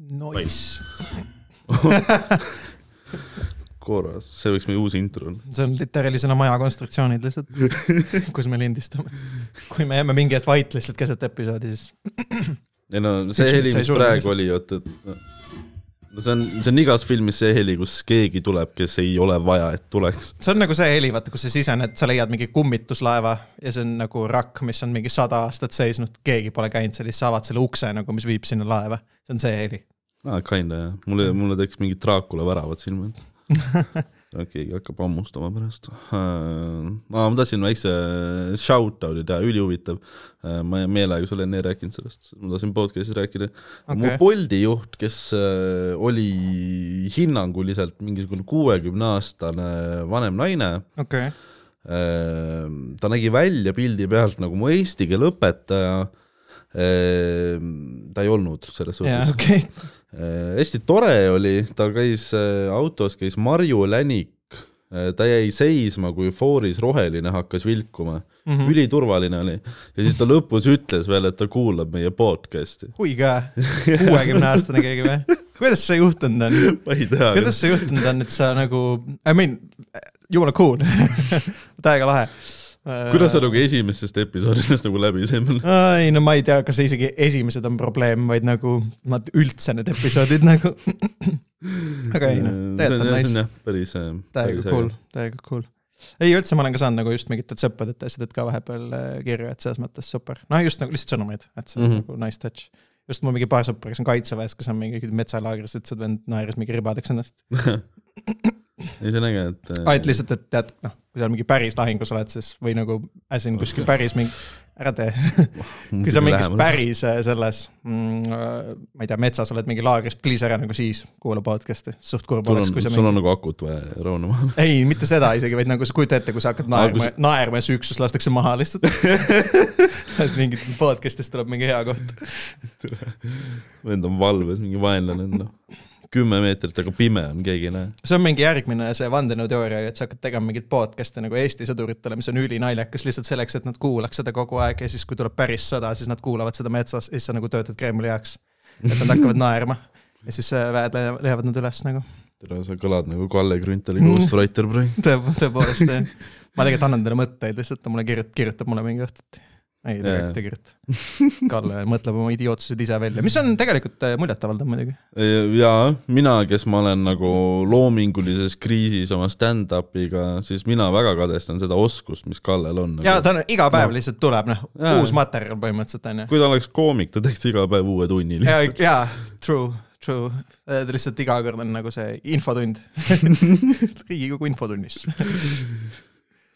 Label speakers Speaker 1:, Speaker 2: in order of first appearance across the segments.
Speaker 1: Nice.
Speaker 2: korras, see võiks meie uus intro olla.
Speaker 1: see on literaalisena maja konstruktsioonid lihtsalt, kus me lindistame. kui me jääme mingi hetk vait lihtsalt keset episoodi, siis
Speaker 2: ei no see heli, mis praegu oli, oota, et no see on, see on igas filmis see heli, kus keegi tuleb, kes ei ole vaja, et tuleks.
Speaker 1: see on nagu see heli, vaata, kus sa sisened, sa leiad mingi kummituslaeva ja see on nagu rakk, mis on mingi sada aastat seisnud, keegi pole käinud seal, siis sa avad selle ukse nagu, mis viib sinna laeva. see on see heli.
Speaker 2: aa, kinda jah, mulle, mulle tekkis mingi Draacula väravad silma ette. keegi hakkab hammustama pärast. ma tahtsin väikse shout-out'i teha, ülihuvitav. ma meelega sulle enne ei rääkinud sellest, ma tahtsin podcast'is rääkida okay.. mu. Bolti juht, kes äh, oli hinnanguliselt mingisugune kuuekümne aastane vanem naine Ehm, ta nägi välja pildi pealt nagu mu eesti keele õpetaja. ta ei olnud selles suhtes.
Speaker 1: okei.
Speaker 2: Hästi tore oli, ta käis äh, autos, käis Marju Länik. ta jäi seisma, kui fooris roheline hakkas vilkuma mm. -hmm. üliturvaline oli ja siis ta lõpus ütles veel, et ta kuulab meie podcast'i.
Speaker 1: kui ka, kuuekümne aastane keegi või? kuidas see juhtunud on?
Speaker 2: ma ei tea.
Speaker 1: kuidas see juhtunud on, et sa nagu, I mean, jumala cool, täiega lahe.
Speaker 2: Kuidas sa nagu esimesest episoodidest nagu läbi said
Speaker 1: ei no ma ei tea, kas isegi esimesed on probleem, vaid nagu nad üldse need episoodid nagu. aga ei noh, tegelikult on nice,
Speaker 2: päris.
Speaker 1: täiega cool, täiega cool. ei üldse, ma olen ka saanud nagu just mingitelt sõpradelt ja asjadelt ka vahepeal äh, kirju, et selles mõttes super. noh, just nagu lihtsalt sõnumeid, et see on mm. -hmm. nagu nice touch. just mul mingi paar sõpra, kes on kaitseväes, kes on mingi metsalaagris, ütlesid, vend naeris mingi ribadeks ennast.
Speaker 2: ei, see on äge, et.
Speaker 1: aa, et lihtsalt, et tead, noh, kui sa mingi päris lahingus oled, siis või nagu as in kuskil päris mingi, ära tee. kui sa mingis. päris äh, selles mm,, ma ei tea, metsas oled mingi laagris, please ära nagu siis kuula podcast'i, suht kurb oleks, kui sa
Speaker 2: sul
Speaker 1: mingi
Speaker 2: on nagu akut vaja rahunema.
Speaker 1: ei, mitte seda isegi, vaid nagu sa kujuta ette, kui sa hakkad
Speaker 2: Aa, kui
Speaker 1: naerma, naerma ja su üksus lastakse maha lihtsalt. et mingit podcast'ist tuleb mingi hea koht.
Speaker 2: vend on valves, mingi vaenlane on noh, kümme meetrit, aga pime on, keegi ei näe.
Speaker 1: see on mingi järgmine see vandenõuteooria, et sa hakkad tegema mingit podcast'i nagu Eesti sõduritele, mis on ülinaljakas lihtsalt selleks, et nad kuulaks seda kogu aeg ja siis, kui tuleb päris sõda, siis nad kuulavad seda metsas ja siis sa nagu töötad Kremli heaks. et nad hakkavad naerma ja siis äh, väed leiavad- nad üles nagu.
Speaker 2: tere, sa kõlad nagu Kalle Grünthali Ghostwriter,
Speaker 1: tõe, tõepoolest jah. ma tegelikult annan talle mõtteid lihtsalt, ta mulle kirjutab, kirjutab mulle mingi õhtuti. ei, tegelikult kirjuta. Kalle mõtleb oma idiootsused ise välja, mis on tegelikult äh, muljetavaldav muidugi.
Speaker 2: jaa, mina, kes ma olen nagu loomingulises kriisis oma stand-up'iga, siis mina väga kadestan seda oskust, mis Kallel on nagu..
Speaker 1: ja ta on iga päev
Speaker 2: No.
Speaker 1: lihtsalt tuleb, noh,
Speaker 2: Jaa.
Speaker 1: uus materjal põhimõtteliselt on ju.
Speaker 2: kui ta oleks koomik, ta teeks iga päev uue tunni lihtsalt.
Speaker 1: ja true, true, lihtsalt iga kord on nagu see infotund. riigikogu infotunnis.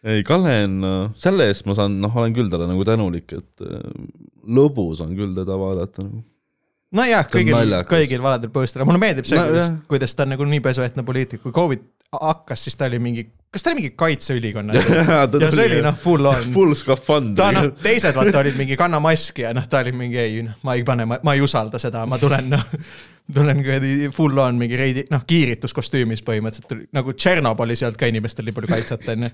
Speaker 2: ei, Kalle on, selle eest ma saan, noh, olen küll talle nagu tänulik, et äh, lõbus on küll teda vaadata nagu.
Speaker 1: nojah, kõigil, kõigil valedel põhjustel, mulle meeldib see
Speaker 2: No,
Speaker 1: kuidas kuidas ta on nagu nii pesuehtne poliitik, kui Covid hakkas, siis ta oli mingi, kas ta oli mingi kaitseülikonna
Speaker 2: ja
Speaker 1: ja see oli noh, full on.
Speaker 2: full skafandr
Speaker 1: ta noh, teised vaata olid mingi kanna maski ja noh, ta oli mingi ei, noh, ma ei pane, ma ei usalda seda, ma tulen noh, tulen kuradi full on mingi reidi, noh, kiirituskostüümis põhimõtteliselt tuli nagu Tšernobõlis ei olnud ka inimestel nii palju kaitset, onju.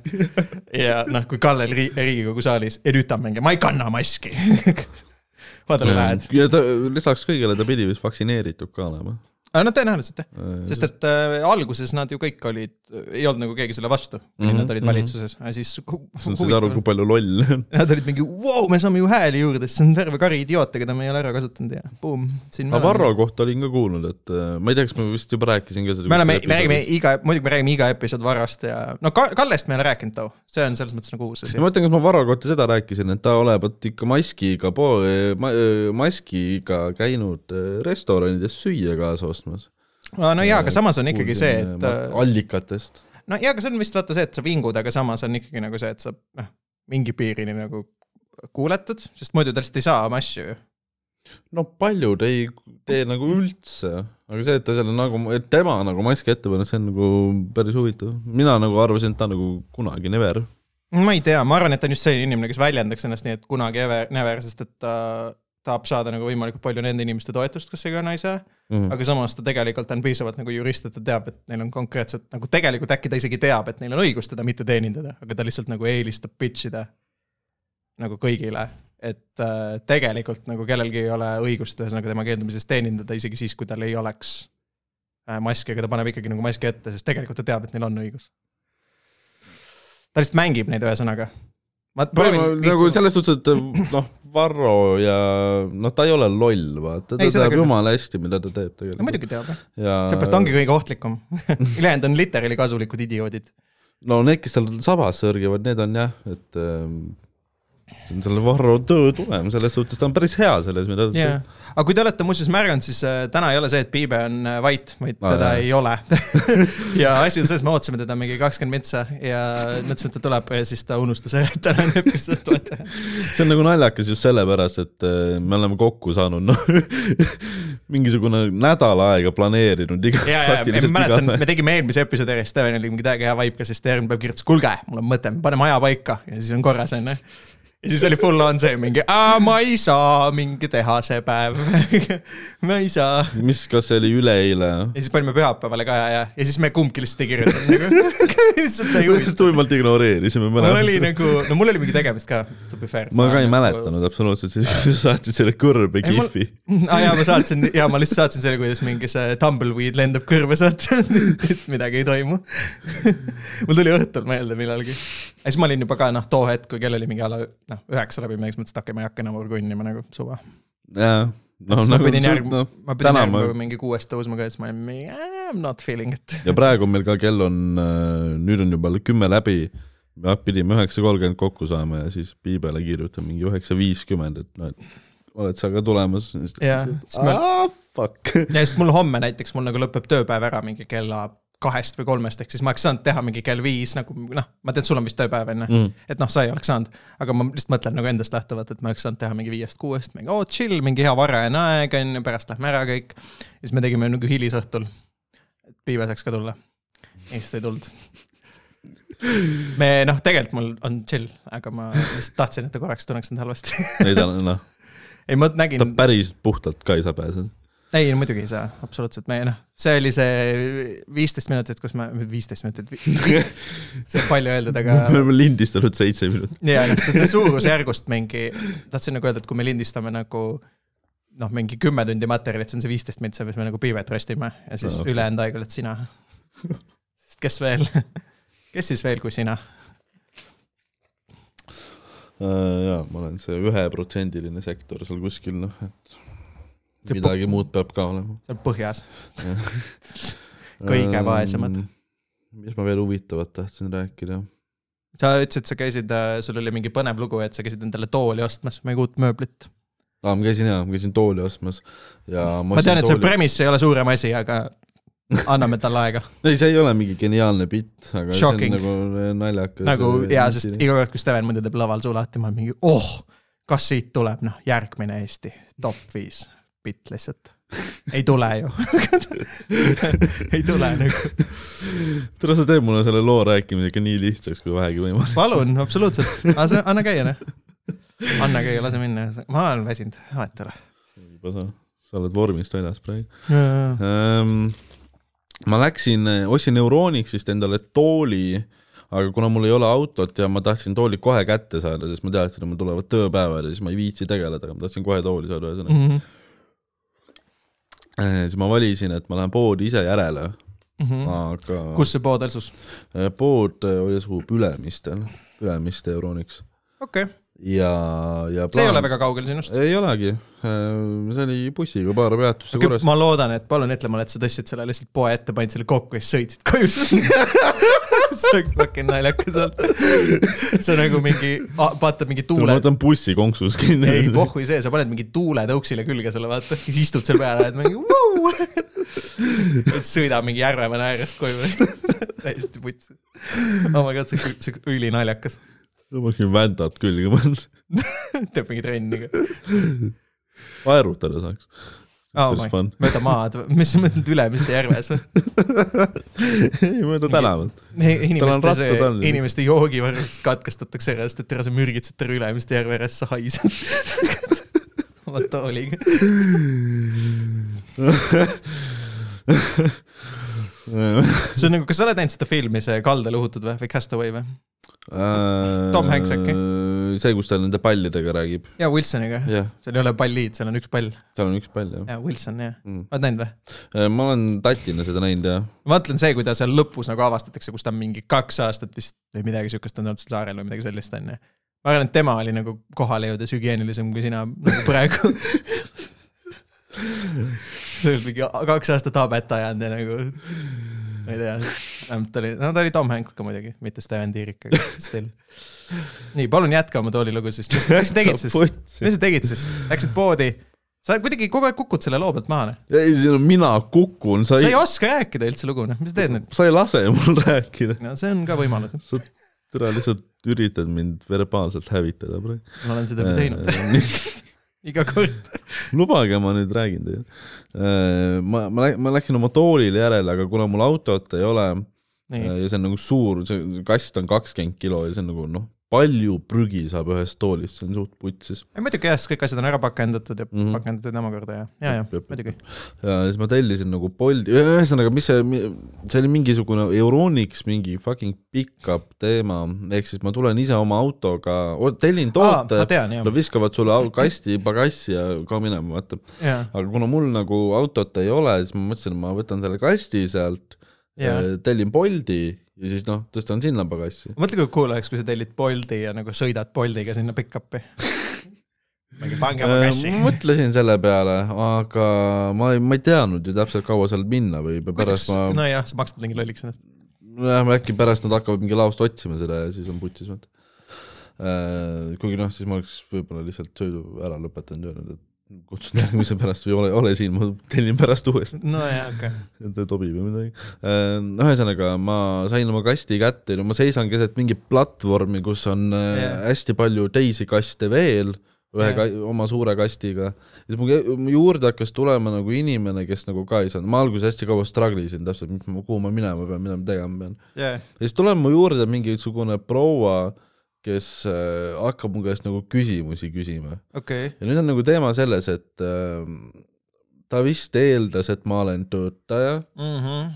Speaker 1: ja noh, kui Kalle oli Ri- Riigikogu saalis ja nüüd ta on mingi, ma ei kanna maski. vaata, lähed.
Speaker 2: ja ta lisaks kõigele ta pidi vist vaktsineeritud ka olema.
Speaker 1: No tõenäoliselt jah, sest et äh, alguses nad ju kõik olid, ei olnud nagu keegi selle vastu, kui
Speaker 2: Mhm,
Speaker 1: nad olid
Speaker 2: mhm.
Speaker 1: valitsuses, aga siis hu-
Speaker 2: sa said aru, kui palju lolle on.
Speaker 1: Nad olid mingi, vau, me saame ju hääli juurde, siis on terve kari idioote, keda me ei ole ära kasutanud ja boom,
Speaker 2: aga Varro kohta olin ka kuulnud, et äh, ma ei tea, kas ma vist juba rääkisin ka seda.
Speaker 1: me oleme, me räägime iga, muidugi me räägime iga episood Varrost ja no Ka- Kallest me ei ole rääkinud too, see on selles mõttes nagu uus asi
Speaker 2: ma. mõtlen, kas ma Varro kohta seda rääkisin, et ta olevat ikka maskiga maskiga käinud äh, restoranides süüa kaasa ostmas.
Speaker 1: No jaa, aga samas on ikkagi see, et äh,
Speaker 2: allikatest.
Speaker 1: no jaa, aga see on vist vaata see, et sa vingud, aga samas on ikkagi nagu see, et sa noh, mingi piirini nagu kuuletud, sest muidu ta lihtsalt ei saa oma asju ju.
Speaker 2: no paljud ei tee nagu üldse, aga see, et ta selle nagu, et tema nagu maski ette paneb, see on nagu päris huvitav. mina nagu arvasin, et ta nagu kunagi never.
Speaker 1: ma ei tea, ma arvan, et ta on just selline inimene, kes väljendaks ennast nii, et kunagi ever, never, sest et ta tahab saada nagu võimalikult palju nende inimeste toetust, kes ei kanna ei saa.
Speaker 2: Mhm.
Speaker 1: aga samas ta tegelikult on piisavalt nagu jurist, et ta teab, et neil on konkreetselt nagu tegelikult äkki ta isegi teab, et neil on õigus teda mitte teenindada, aga ta lihtsalt nagu eelistab pitch ida nagu kõigile. et äh, tegelikult nagu kellelgi ei ole õigust ühesõnaga tema keeldumisest teenindada, isegi siis, kui tal ei oleks äh, maski, aga ta paneb ikkagi nagu maski ette, sest tegelikult ta teab, et neil on õigus. ta lihtsalt mängib neid, ühesõnaga.
Speaker 2: Ma proovin nagu selles suhtes, et noh, Varro ja noh, ta ei ole loll, vaata, ta ei, teab jumala hästi, mida ta teeb tegelikult.
Speaker 1: no muidugi teab jah, seepärast ongi kõige ohtlikum ülejäänud on literaali kasulikud idioodid.
Speaker 2: no need, kes seal sabas sörgivad, need on jah, et ähm, see on selle Varro töö tulem, selles suhtes ta on päris hea selles, mida ta
Speaker 1: yeah. teeb. aga kui te olete muuseas märganud, siis äh, täna ei ole see, et Piibe on äh, vait, vaid ah, teda jah. ei ole ja asi on selles, me ootasime teda mingi kakskümmend mintsa ja mõtlesime, et ta tuleb ja siis ta unustas ära, et tänane episood tuleb teha.
Speaker 2: see on nagu naljakas just sellepärast, et äh, me oleme kokku saanud, noh mingisugune nädal aega planeerinud iga.
Speaker 1: ja, ja, ma mäletan, me tegime eelmise episoodi järjest, Steven oli mingi täiega hea vibe ka, siis järgmine päev kirjutas, kuulge, mul on mõte, me paneme aja paika ja siis on korras, onju ja siis oli full on see mingi, ma ei saa mingi teha see päev ma ei saa.
Speaker 2: mis, kas see oli üleeile?
Speaker 1: ja siis panime pühapäevale ka ja, ja, ja siis me kumbki lihtsalt ei kirjutanud nagu
Speaker 2: lihtsalt ei huvita. tuimalt ignoreerisime
Speaker 1: mõlemad. mul oli nagu, no mul oli mingi tegemist ka, to be fair.
Speaker 2: ma ka ei mäletanud absoluutselt, siis kui sa saatsid selle kõrbe kihvi.
Speaker 1: aa jaa, ma saatsin, jaa, ma lihtsalt saatsin selle, kuidas mingi see tumbleweed lendab kõrve, saad midagi ei toimu mul tuli õhtul meelde millalgi. ja siis ma olin juba ka noh, too hetk, kui kell oli mingi a la noh, üheksa läbi ma just mõtlesin, et okei okay,, ma ei hakka enam urgunnima nagu suva.
Speaker 2: jaa.
Speaker 1: No, nagu, ma pidin järg- no,, ma pidin järgmine päev mingi kuuest tõusma ka ja siis ma olin mingi I m not feeling it.
Speaker 2: ja praegu meil ka kell on, äh, nüüd on juba kümme läbi, me pidime üheksa kolmkümmend kokku saama ja siis Piibele kirjutan mingi üheksa viiskümmend, et noh, et oled sa ka tulemas?
Speaker 1: jah.
Speaker 2: Ah, fuck.
Speaker 1: ja sest mul homme näiteks, mul nagu lõpeb tööpäev ära mingi kella kahest või kolmest, ehk siis ma oleks saanud teha mingi kell viis nagu noh, ma tean, sul on vist tööpäev on ju mm., et noh, sa ei oleks saanud. aga ma lihtsalt mõtlen nagu endast lähtuvalt, et ma oleks saanud teha mingi viiest-kuuest, mingi oo oh, chill, mingi hea varajane aeg on ju, pärast lähme ära kõik. ja siis me tegime nagu hilisõhtul, et Piive saaks ka tulla. ja siis ta ei tulnud. me noh, tegelikult mul on chill, aga ma lihtsalt tahtsin, et ta korraks tunneks end halvasti
Speaker 2: ei ta noh.
Speaker 1: ei, ma nägin.
Speaker 2: ta päris puhtalt ka ei saa pääseda
Speaker 1: ei, muidugi ei saa, absoluutselt, me noh, see oli see viisteist minutit, kus me, viisteist minutit, see on palju öeldud, aga.
Speaker 2: me oleme lindistanud seitse minutit.
Speaker 1: ja noh, see, suurusjärgust mingi, tahtsin nagu öelda, et kui me lindistame nagu noh, mingi kümme tundi materjali, et see on see viisteist mintsa, mis me nagu piivet rostime ja siis no, okay. ülejäänud aeg oled sina. sest kes veel, kes siis veel kui sina?
Speaker 2: Äh, jaa, ma olen see üheprotsendiline sektor seal kuskil noh, et midagi muud peab ka olema.
Speaker 1: on põhjas kõige vaesemad.
Speaker 2: mis ma veel huvitavat tahtsin rääkida?
Speaker 1: sa ütlesid, sa käisid, äh, sul oli mingi põnev lugu, et sa käisid endale tooli ostmas, mingi uut mööblit.
Speaker 2: aa, ma käisin jaa, ma käisin tooli ostmas ja
Speaker 1: ma, ma tean, et tooli... see premise ei ole suurem asi, aga anname talle aega.
Speaker 2: ei, see ei ole mingi geniaalne bitt, aga
Speaker 1: Shocking.
Speaker 2: see on nagu naljakas.
Speaker 1: nagu jaa, sest iga kord, kui Steven muidu teeb laval suu lahti, ma olen mingi oh, kas siit tuleb noh, järgmine Eesti top viis bitt lihtsalt. ei tule ju ei tule nagu.
Speaker 2: tule, sa teed mulle selle loo rääkimise ikka nii lihtsaks kui vähegi võimalik.
Speaker 1: palun, absoluutselt, anna käia noh. anna käia, lase minna, ma olen väsinud, vahet ei ole.
Speaker 2: juba sa, sa oled vormist väljas praegu. Um, ma läksin, ostsin Euronixist endale tooli aga kuna mul ei ole autot ja ma tahtsin tooli kohe kätte saada, sest ma teadsin, et mul tulevad tööpäevad ja siis ma ei viitsi tegeleda, aga ma tahtsin kohe tooli saada, ühesõnaga mm. -hmm siis ma valisin, et ma lähen poodi ise järele mm, -hmm. aga.
Speaker 1: kus see pood asus?
Speaker 2: Äh, pood äh, asub Ülemistel, Ülemiste Euroniks.
Speaker 1: okei okay.
Speaker 2: ja, ja
Speaker 1: plaan... see ei ole väga kaugel sinust?
Speaker 2: ei olegi, see oli bussiga paar peatust okay, korras.
Speaker 1: ma loodan, et palun ütle mulle, et sa tõstsid selle lihtsalt poe ette, panid selle kokku ja siis sõitsid koju see on fucking naljakas olnud. see on nagu mingi, vaatad mingi tuule.
Speaker 2: ma võtan bussi konksus kinni.
Speaker 1: ei, pohhui see, sa paned mingi tuule tõuksile külge selle, vaata, siis istud seal peale, oled mingi vuu. et sõidab mingi Järvemäe äärest koju täiesti putsi. oh my god, see on, ülinaljakas.
Speaker 2: tõmbaksin väntat külge pannud
Speaker 1: teeb mingi trenni ka.
Speaker 2: aerutada saaks
Speaker 1: oh mööda maad, mis sa mõtled Ülemiste järves? Või?
Speaker 2: ei, mööda tänavat.
Speaker 1: inimeste see, inimeste joogivarustust katkestatakse ära, sest et tere, sa mürgitasid terve Ülemiste järve ääres, sa haised oma tooliga see on nagu, kas sa oled näinud seda filmi, see Kalda lõhutud või, või Castaway või?
Speaker 2: Äh,
Speaker 1: Tom Hanks äkki?
Speaker 2: see, kus ta nende pallidega räägib,
Speaker 1: ja Wilsoniga,
Speaker 2: jah,
Speaker 1: seal ei ole pallid, seal on üks pall.
Speaker 2: seal on üks pall jah
Speaker 1: ja Wilson jah
Speaker 2: mm..
Speaker 1: oled näinud või?
Speaker 2: ma olen tatina seda näinud jah,
Speaker 1: ma mõtlen see, kui ta seal lõpus nagu avastatakse, kus ta mingi kaks aastat vist või midagi siukest on olnud seal saarel või midagi sellist onju. ma arvan, et tema oli nagu kohale jõudes hügieenilisem kui sina nagu praegu. mingi kaks aastat habet ajanud ja nagu, ma ei tea, vähemalt ta oli, no ta oli Tom Hanks ka muidugi, mitte Steven Tiirik, aga still. nii, palun jätka oma toolilugu siis, mis, sa tegid siis, mis sa tegid siis, läksid poodi? sa kuidagi kogu aeg kukud selle loo pealt maha, noh.
Speaker 2: ei, mina kukun, sa
Speaker 1: sa
Speaker 2: ei
Speaker 1: ei, oska rääkida üldse lugu, noh, mis sa teed nüüd?
Speaker 2: sa ei lase mul rääkida,
Speaker 1: no see on ka võimalus,
Speaker 2: sa tere lihtsalt üritad mind verbaalselt hävitada praegu.
Speaker 1: ma olen seda juba teinud iga kord.
Speaker 2: lubage, ma nüüd räägin teile. ma, ma, ma läksin oma toolile järele, aga kuna mul autot ei ole
Speaker 1: nii,
Speaker 2: ja see on nagu suur, see kast on kakskümmend kilo ja see on nagu noh, palju prügi saab ühest toolist, see on suht putsis.
Speaker 1: muidugi jah, siis kõik asjad on ära pakendatud ja mm. -hmm. pakendatud omakorda ja, ja, ja muidugi.
Speaker 2: ja siis ma tellisin nagu Bolti, ühesõnaga, mis see, see oli mingisugune Euronics mingi fucking pickup teema, ehk siis ma tulen ise oma autoga, tellin toote,
Speaker 1: jah
Speaker 2: nad, viskavad sulle kasti, pagassi ja kao minema, vaata. aga kuna mul nagu autot ei ole, siis ma mõtlesin, et ma võtan selle kasti sealt,
Speaker 1: ja.
Speaker 2: tellin Bolti ja siis noh, tõstan sinna pagassi.
Speaker 1: mõtle, kui cool oleks, kui sa tellid Bolti ja nagu sõidad Boltiga sinna pick-up'i. mingi pange oma kassi.
Speaker 2: Äh, mõtlesin selle peale, aga ma ei, ma ei teadnud ju täpselt, kaua seal minna võib ja pärast ma no.,
Speaker 1: nojah, sa maksad mingi lolliks ennast.
Speaker 2: jah, äkki pärast nad hakkavad mingi laost otsima seda ja siis on putsis, vaata. kuigi noh, siis ma oleks võib-olla lihtsalt sõidu ära lõpetanud ja öelnud, et kutsun järgmise pärast või ole, ole siin, ma tellin pärast uuesti,
Speaker 1: nojah, okei.
Speaker 2: et tobib või midagi. no ühesõnaga, ma sain oma kasti kätte, no ma seisan keset mingit platvormi, kus on yeah. hästi palju teisi kaste veel, ühe
Speaker 1: Jah.
Speaker 2: ka, oma suure kastiga. siis mu juurde hakkas tulema nagu inimene, kes nagu ka ei saanud, ma alguses hästi kaua struggle isin täpselt, kuhu ma minema pean, mida ma tegema pean.
Speaker 1: jaa,
Speaker 2: ja siis tuleb mu juurde mingisugune proua, kes äh, hakkab mu käest nagu küsimusi küsima.
Speaker 1: okei.
Speaker 2: ja nüüd on nagu teema selles, et äh, ta vist eeldas, et ma olen töötaja
Speaker 1: Mhm.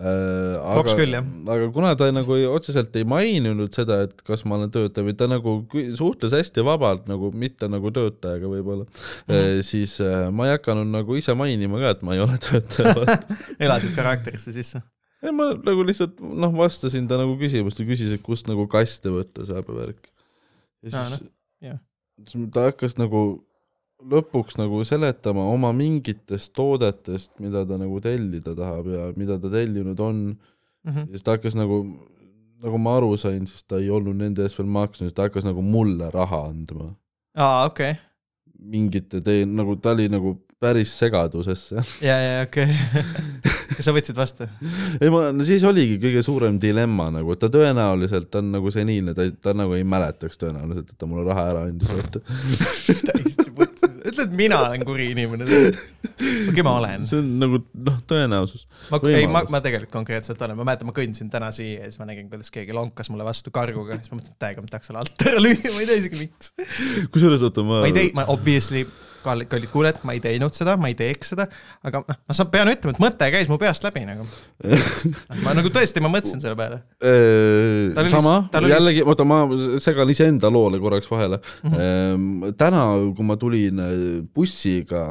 Speaker 2: äh,.
Speaker 1: Koks
Speaker 2: aga aga kuna ta nagu ei, otseselt ei maininud seda, et kas ma olen töötaja või ta nagu suhtles hästi vabalt nagu mitte nagu töötajaga võib-olla mm, -hmm. siis äh, ma ei hakanud nagu ise mainima ka, et ma ei ole töötaja.
Speaker 1: elasid karakterisse sisse.
Speaker 2: ei, ma nagu lihtsalt noh, vastasin ta nagu küsimust ja küsis, et kust nagu kaste võtta saab ja värk. ja siis
Speaker 1: noh, jah.
Speaker 2: siis ta hakkas nagu lõpuks nagu seletama oma mingitest toodetest, mida ta nagu tellida tahab ja mida ta tellinud on
Speaker 1: Mhm.
Speaker 2: ja siis ta hakkas nagu, nagu ma aru sain, siis ta ei olnud nende eest veel maksnud, siis ta hakkas nagu mulle raha andma.
Speaker 1: aa, okei.
Speaker 2: mingite tee-, nagu ta oli nagu päris segaduses seal.
Speaker 1: ja, ja okei. kas sa võtsid vastu?
Speaker 2: ei ma, no siis oligi kõige suurem dilemma nagu, et ta tõenäoliselt on nagu seniilne, ta, ta nagu ei mäletaks tõenäoliselt, et ta mulle raha ära andis, vaata.
Speaker 1: täiesti mõtlesin, ütle, et mina olen kuri inimene. okei, ma olen.
Speaker 2: see on nagu noh, tõenäosus.
Speaker 1: ma, ei, ma, ma tegelikult konkreetselt olen, ma mäletan, ma kõndisin täna siia ja siis ma nägin, kuidas keegi lonkas mulle vastu karguga, siis ma mõtlesin, et täiega ma tahaks selle alt ära lüüa, ma ei tea isegi miks.
Speaker 2: kusjuures oota, ma,
Speaker 1: ma ei tei-, ma obviously, kallid, kallid kuulajad, ma ei teinud seda, ma ei teeks seda, aga noh, ma saan, pean ütlema, et mõte käis mu peast läbi nagu. ma nagu tõesti, ma mõtlesin selle peale.
Speaker 2: Äh, sama jällegi, oota, ma segan iseenda loole korraks vahele mm. -hmm. täna, kui ma tulin äh, bussiga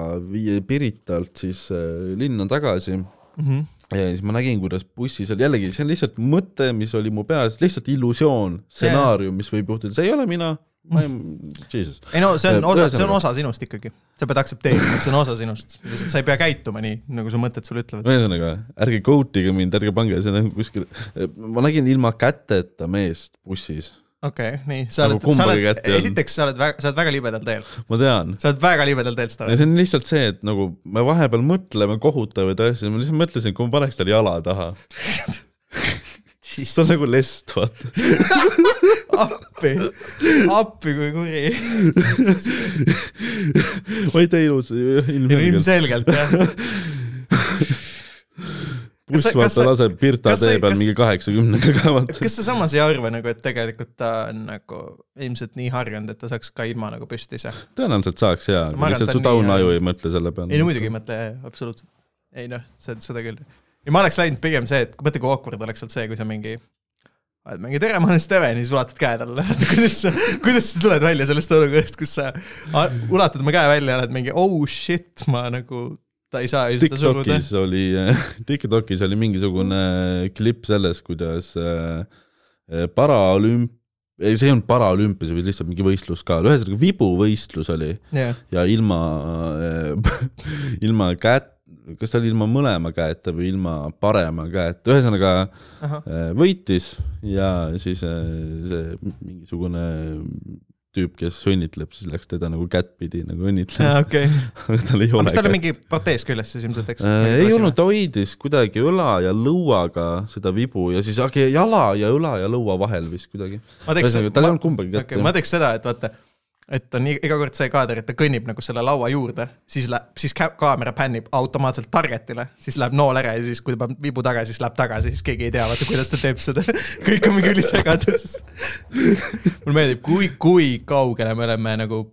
Speaker 2: Piritalt siis äh, linna tagasi
Speaker 1: mm. -hmm.
Speaker 2: ja siis ma nägin, kuidas bussis oli jällegi, see on lihtsalt mõte, mis oli mu peas, lihtsalt illusioon, stsenaarium, mis võib juhtuda, see ei ole mina, ma ei, jesus.
Speaker 1: ei no see on
Speaker 2: Äh,
Speaker 1: osa, see on osa sinust ikkagi. sa pead aktsepteerima, et see on osa sinust. lihtsalt sa ei pea käituma nii, nagu su mõtted sulle ütlevad.
Speaker 2: ühesõnaga, ärge quote'ige mind, ärge pange seda kuskil, ma nägin ilma käteta meest bussis,
Speaker 1: okei okay,, nii, sa
Speaker 2: Nagu
Speaker 1: oled, sa oled esiteks sa oled väga, sa oled väga libedal teel.
Speaker 2: ma tean.
Speaker 1: sa oled väga libedal teel,
Speaker 2: ja
Speaker 1: Stav.
Speaker 2: see on lihtsalt see, et nagu me vahepeal mõtleme kohutavaid asju, ma lihtsalt mõtlesin, kui ma paneks tal jala taha, ta on nagu lest, vaata.
Speaker 1: appi, appi kui kuri.
Speaker 2: teinud seda ilmselgelt.
Speaker 1: ilmselgelt jah.
Speaker 2: buss vaata laseb Pirta tee peal mingi kaheksakümnega ka vaata.
Speaker 1: kas sa samas ei arva nagu, et tegelikult ta on nagu ilmselt nii harjunud, et ta saaks ka ilma nagu püsti ise?
Speaker 2: tõenäoliselt saaks jaa,
Speaker 1: arvan,
Speaker 2: lihtsalt su taunaju ei mõtle selle peale.
Speaker 1: ei no muidugi ei mõtle, absoluutselt. ei noh, seda, seda küll. ja ma oleks läinud pigem see, et mõtle, kui awkward oleks olnud see, kui sa mingi oled mingi tere, ma olen Steven ja siis ulatad käe talle, kuidas sa, kuidas sa tuled välja sellest olukorrast, kus sa ulatad oma käe välja ja oled mingi oh shit, ma nagu, ta ei saa ju seda suruda.
Speaker 2: Oli, TikTokis oli mingisugune klipp sellest, kuidas äh, äh, paraolümp-, ei, see ei olnud paraolümpia, see oli lihtsalt mingi võistlus ka, ühesõnaga vibuvõistlus oli.
Speaker 1: Jah,
Speaker 2: ja ilma, ilma kätt, kas ta oli ilma mõlema käeta või ilma parema käeta, ühesõnaga
Speaker 1: ahah,
Speaker 2: äh, võitis ja siis äh, see mingisugune tüüp, kes õnnitleb, siis läks teda nagu kättpidi nagu õnnitlema,
Speaker 1: okei.
Speaker 2: aga tal ei ole
Speaker 1: kas tal
Speaker 2: kätt.
Speaker 1: mingi protees küljes siis ilmselt, eks?
Speaker 2: äh,. ei olnud, ta hoidis kuidagi õla ja lõuaga seda vibu ja siis okay, jala ja õla ja lõua vahel vist kuidagi. ühesõnaga, tal ei olnud kumbagi kätt
Speaker 1: okei, ma teeks seda, et vaata, et on iga kord see kaader, et ta kõnnib nagu selle laua juurde, siis läheb, siis ka- kaamera pännib automaatselt target'ile, siis läheb nool ära ja siis, kui ta paneb vibu tagasi, siis läheb tagasi, siis keegi ei tea, vaata, kuidas ta teeb seda. kõik on mingi ülisegaduses. mulle meeldib, kui, kui kaugele me oleme nagu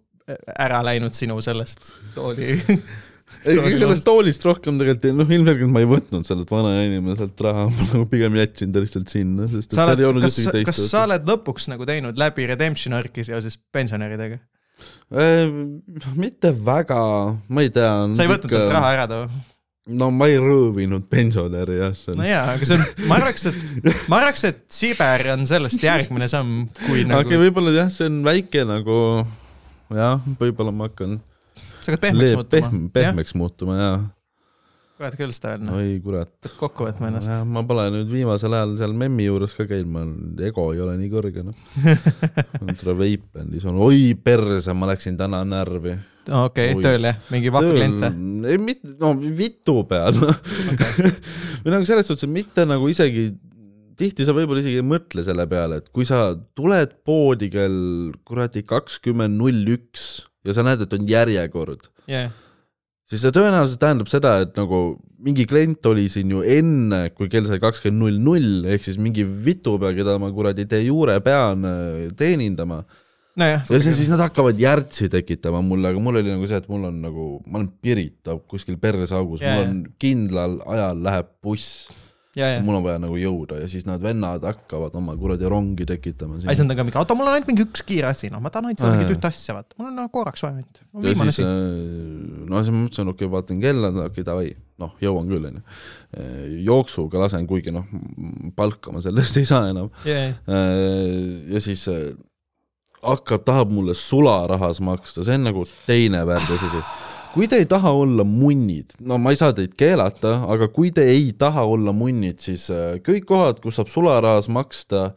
Speaker 1: ära läinud sinu sellest tooli.
Speaker 2: sellest toolist rohkem tegelikult, noh ilmselgelt ma ei võtnud sellelt vana inimeselt raha, ma nagu pigem jätsin ta lihtsalt sinna, sest et
Speaker 1: sa
Speaker 2: seal ei olnud
Speaker 1: kas,
Speaker 2: ühtegi
Speaker 1: kas
Speaker 2: teist
Speaker 1: sa oled lõpuks nagu teinud läbi redemption arc'i seoses pensionäridega?
Speaker 2: äh,. mitte väga, ma ei tea.
Speaker 1: sa ei võtnud talt raha ära too?
Speaker 2: no ma ei röövinud pensionäri jah, see on
Speaker 1: no jaa, aga see on, ma arvaks, et, ma arvaks, et Siber on sellest järgmine samm, kui
Speaker 2: nagu.... okei, võib-olla jah, see on väike nagu jah, võib-olla ma hakkan
Speaker 1: sa hakkad pehmeks
Speaker 2: leeb-
Speaker 1: muutuma
Speaker 2: pehm-, pehmeks muutuma ja
Speaker 1: kurat küll noh,
Speaker 2: oi kurat.
Speaker 1: kokku võtma ennast.
Speaker 2: ma pole nüüd viimasel ajal seal memmi juures ka käinud, ma, ego ei ole nii kõrge noh. Vapelandis on, oi perse, ma läksin täna närvi.
Speaker 1: okei
Speaker 2: Oi.,
Speaker 1: tööl jah, mingi vahva klient või?
Speaker 2: ei mitte, no vitu peal või nagu selles suhtes, et mitte nagu isegi tihti sa võib-olla isegi ei mõtle selle peale, et kui sa tuled poodi kell kuradi kakskümmend null üks ja sa näed, et on järjekord,
Speaker 1: jah,
Speaker 2: siis see tõenäoliselt tähendab seda, et nagu mingi klient oli siin ju enne, kui kell sai kakskümmend null null, ehk siis mingi vitu peal, keda ma kuradi de jure pean äh, teenindama.
Speaker 1: nojah.
Speaker 2: ja siis, siis nad hakkavad järtsi tekitama mulle, aga mul oli nagu see, et mul on nagu, ma olen Pirita kuskil perseaugus
Speaker 1: Jaa,
Speaker 2: yeah,, mul on kindlal ajal läheb buss mul on vaja nagu jõuda ja siis nad vennad hakkavad oma kuradi rongi tekitama
Speaker 1: ai, see on ka mingi, oota, mul on ainult mingi üks kiire asi, noh, ma tahan ainult seda mingit ühte asja, vaata, mul on nagu korraks vaja ainult.
Speaker 2: ja siis
Speaker 1: asi.,
Speaker 2: no siis ma mõtlesin, okei okay,, vaatan kella, okei okay, davai, noh, jõuan küll, onju. jooksuga lasen, kuigi noh, palka ma sellest ei saa enam.
Speaker 1: ja, ja,
Speaker 2: ja siis äh, hakkab, tahab mulle sularahas maksta, see on nagu teine värdjas asi. Kui te ei taha olla munnid, no ma ei saa teid keelata, aga kui te ei taha olla munnid, siis äh, kõik kohad, kus saab sularahas maksta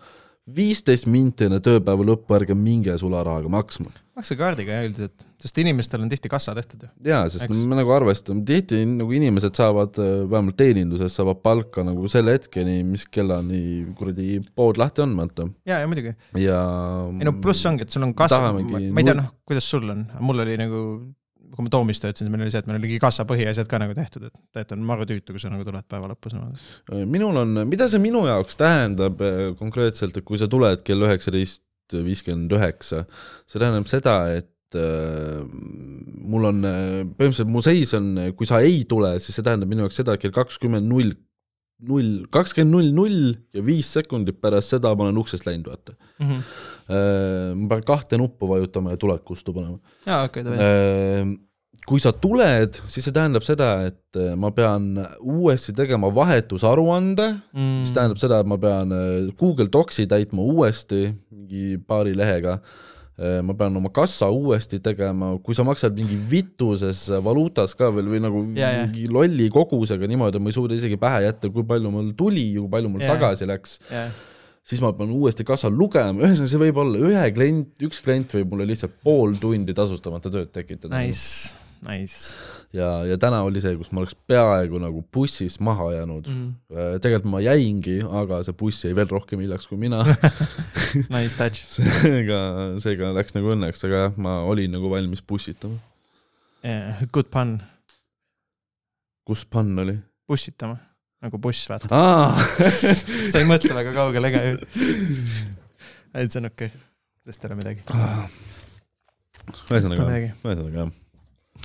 Speaker 2: viisteist minti enne tööpäeva lõppu, ärge minge sularahaga maksma.
Speaker 1: makske kaardiga jah üldiselt, sest inimestel on tihti kassa tehtud ju.
Speaker 2: jaa, sest
Speaker 1: Eks.
Speaker 2: Me nagu arvestame, tihti nagu inimesed saavad äh, vähemalt teeninduses saavad palka nagu selle hetkeni, mis kellani kuradi pood lahti on, vaata.
Speaker 1: ja, ja muidugi.
Speaker 2: ja
Speaker 1: ei no pluss ongi, et sul on kassa, ma ei tea, noh, kuidas sul on, mul oli nagu, kui ma Toomis töötasin, siis meil oli see, et meil oligi kassa põhiasjad ka nagu tehtud, et tegelikult on maru tüütu, kui sa nagu tuled päeva lõpus niimoodi.
Speaker 2: minul on, mida see minu jaoks tähendab eh, konkreetselt, et kui sa tuled kell üheksateist viiskümmend üheksa, see tähendab seda, et äh, mul on, põhimõtteliselt mu seis on, kui sa ei tule, siis see tähendab minu jaoks seda, et kell kakskümmend null, null, kakskümmend null null ja viis sekundit pärast seda ma olen uksest läinud, vaata. ma pean kahte nuppu vajutama ja tulekustu panema.
Speaker 1: jaa, okei, davai.
Speaker 2: Ehm, kui sa tuled, siis see tähendab seda, et eh, ma pean uuesti tegema vahetusaruande,
Speaker 1: Mm.
Speaker 2: mis tähendab seda, et ma pean Google Docsi täitma uuesti mingi paari lehega. Ma pean oma kassa uuesti tegema, kui sa maksad mingi vituses valuutas ka veel või nagu
Speaker 1: Ja, ja.
Speaker 2: mingi lolli kogusega niimoodi, ma ei suuda isegi pähe jätta, kui palju mul tuli ja kui palju mul
Speaker 1: Ja,
Speaker 2: tagasi läks. Siis ma pean uuesti kassal lugema, ühesõnaga see võib olla ühe klient, üks klient võib mulle lihtsalt pool tundi tasustamata tööd tekitada.
Speaker 1: nice, nice
Speaker 2: ja, ja täna oli see, kus ma oleks peaaegu nagu bussist maha jäänud
Speaker 1: mm..
Speaker 2: mm.. tegelikult ma jäingi, aga see buss jäi veel rohkem hiljaks kui mina
Speaker 1: Nice touch
Speaker 2: seega, seega läks nagu õnneks, aga jah, ma olin nagu valmis bussitama.
Speaker 1: yeah,. Good pun,
Speaker 2: kus pann oli?
Speaker 1: bussitama, nagu buss, vaata.
Speaker 2: aa,
Speaker 1: sa ei mõtle väga kaugele ega ju. et see on okei okay., sest ei ole midagi.
Speaker 2: ühesõnaga,
Speaker 1: midagi.
Speaker 2: ühesõnaga jah.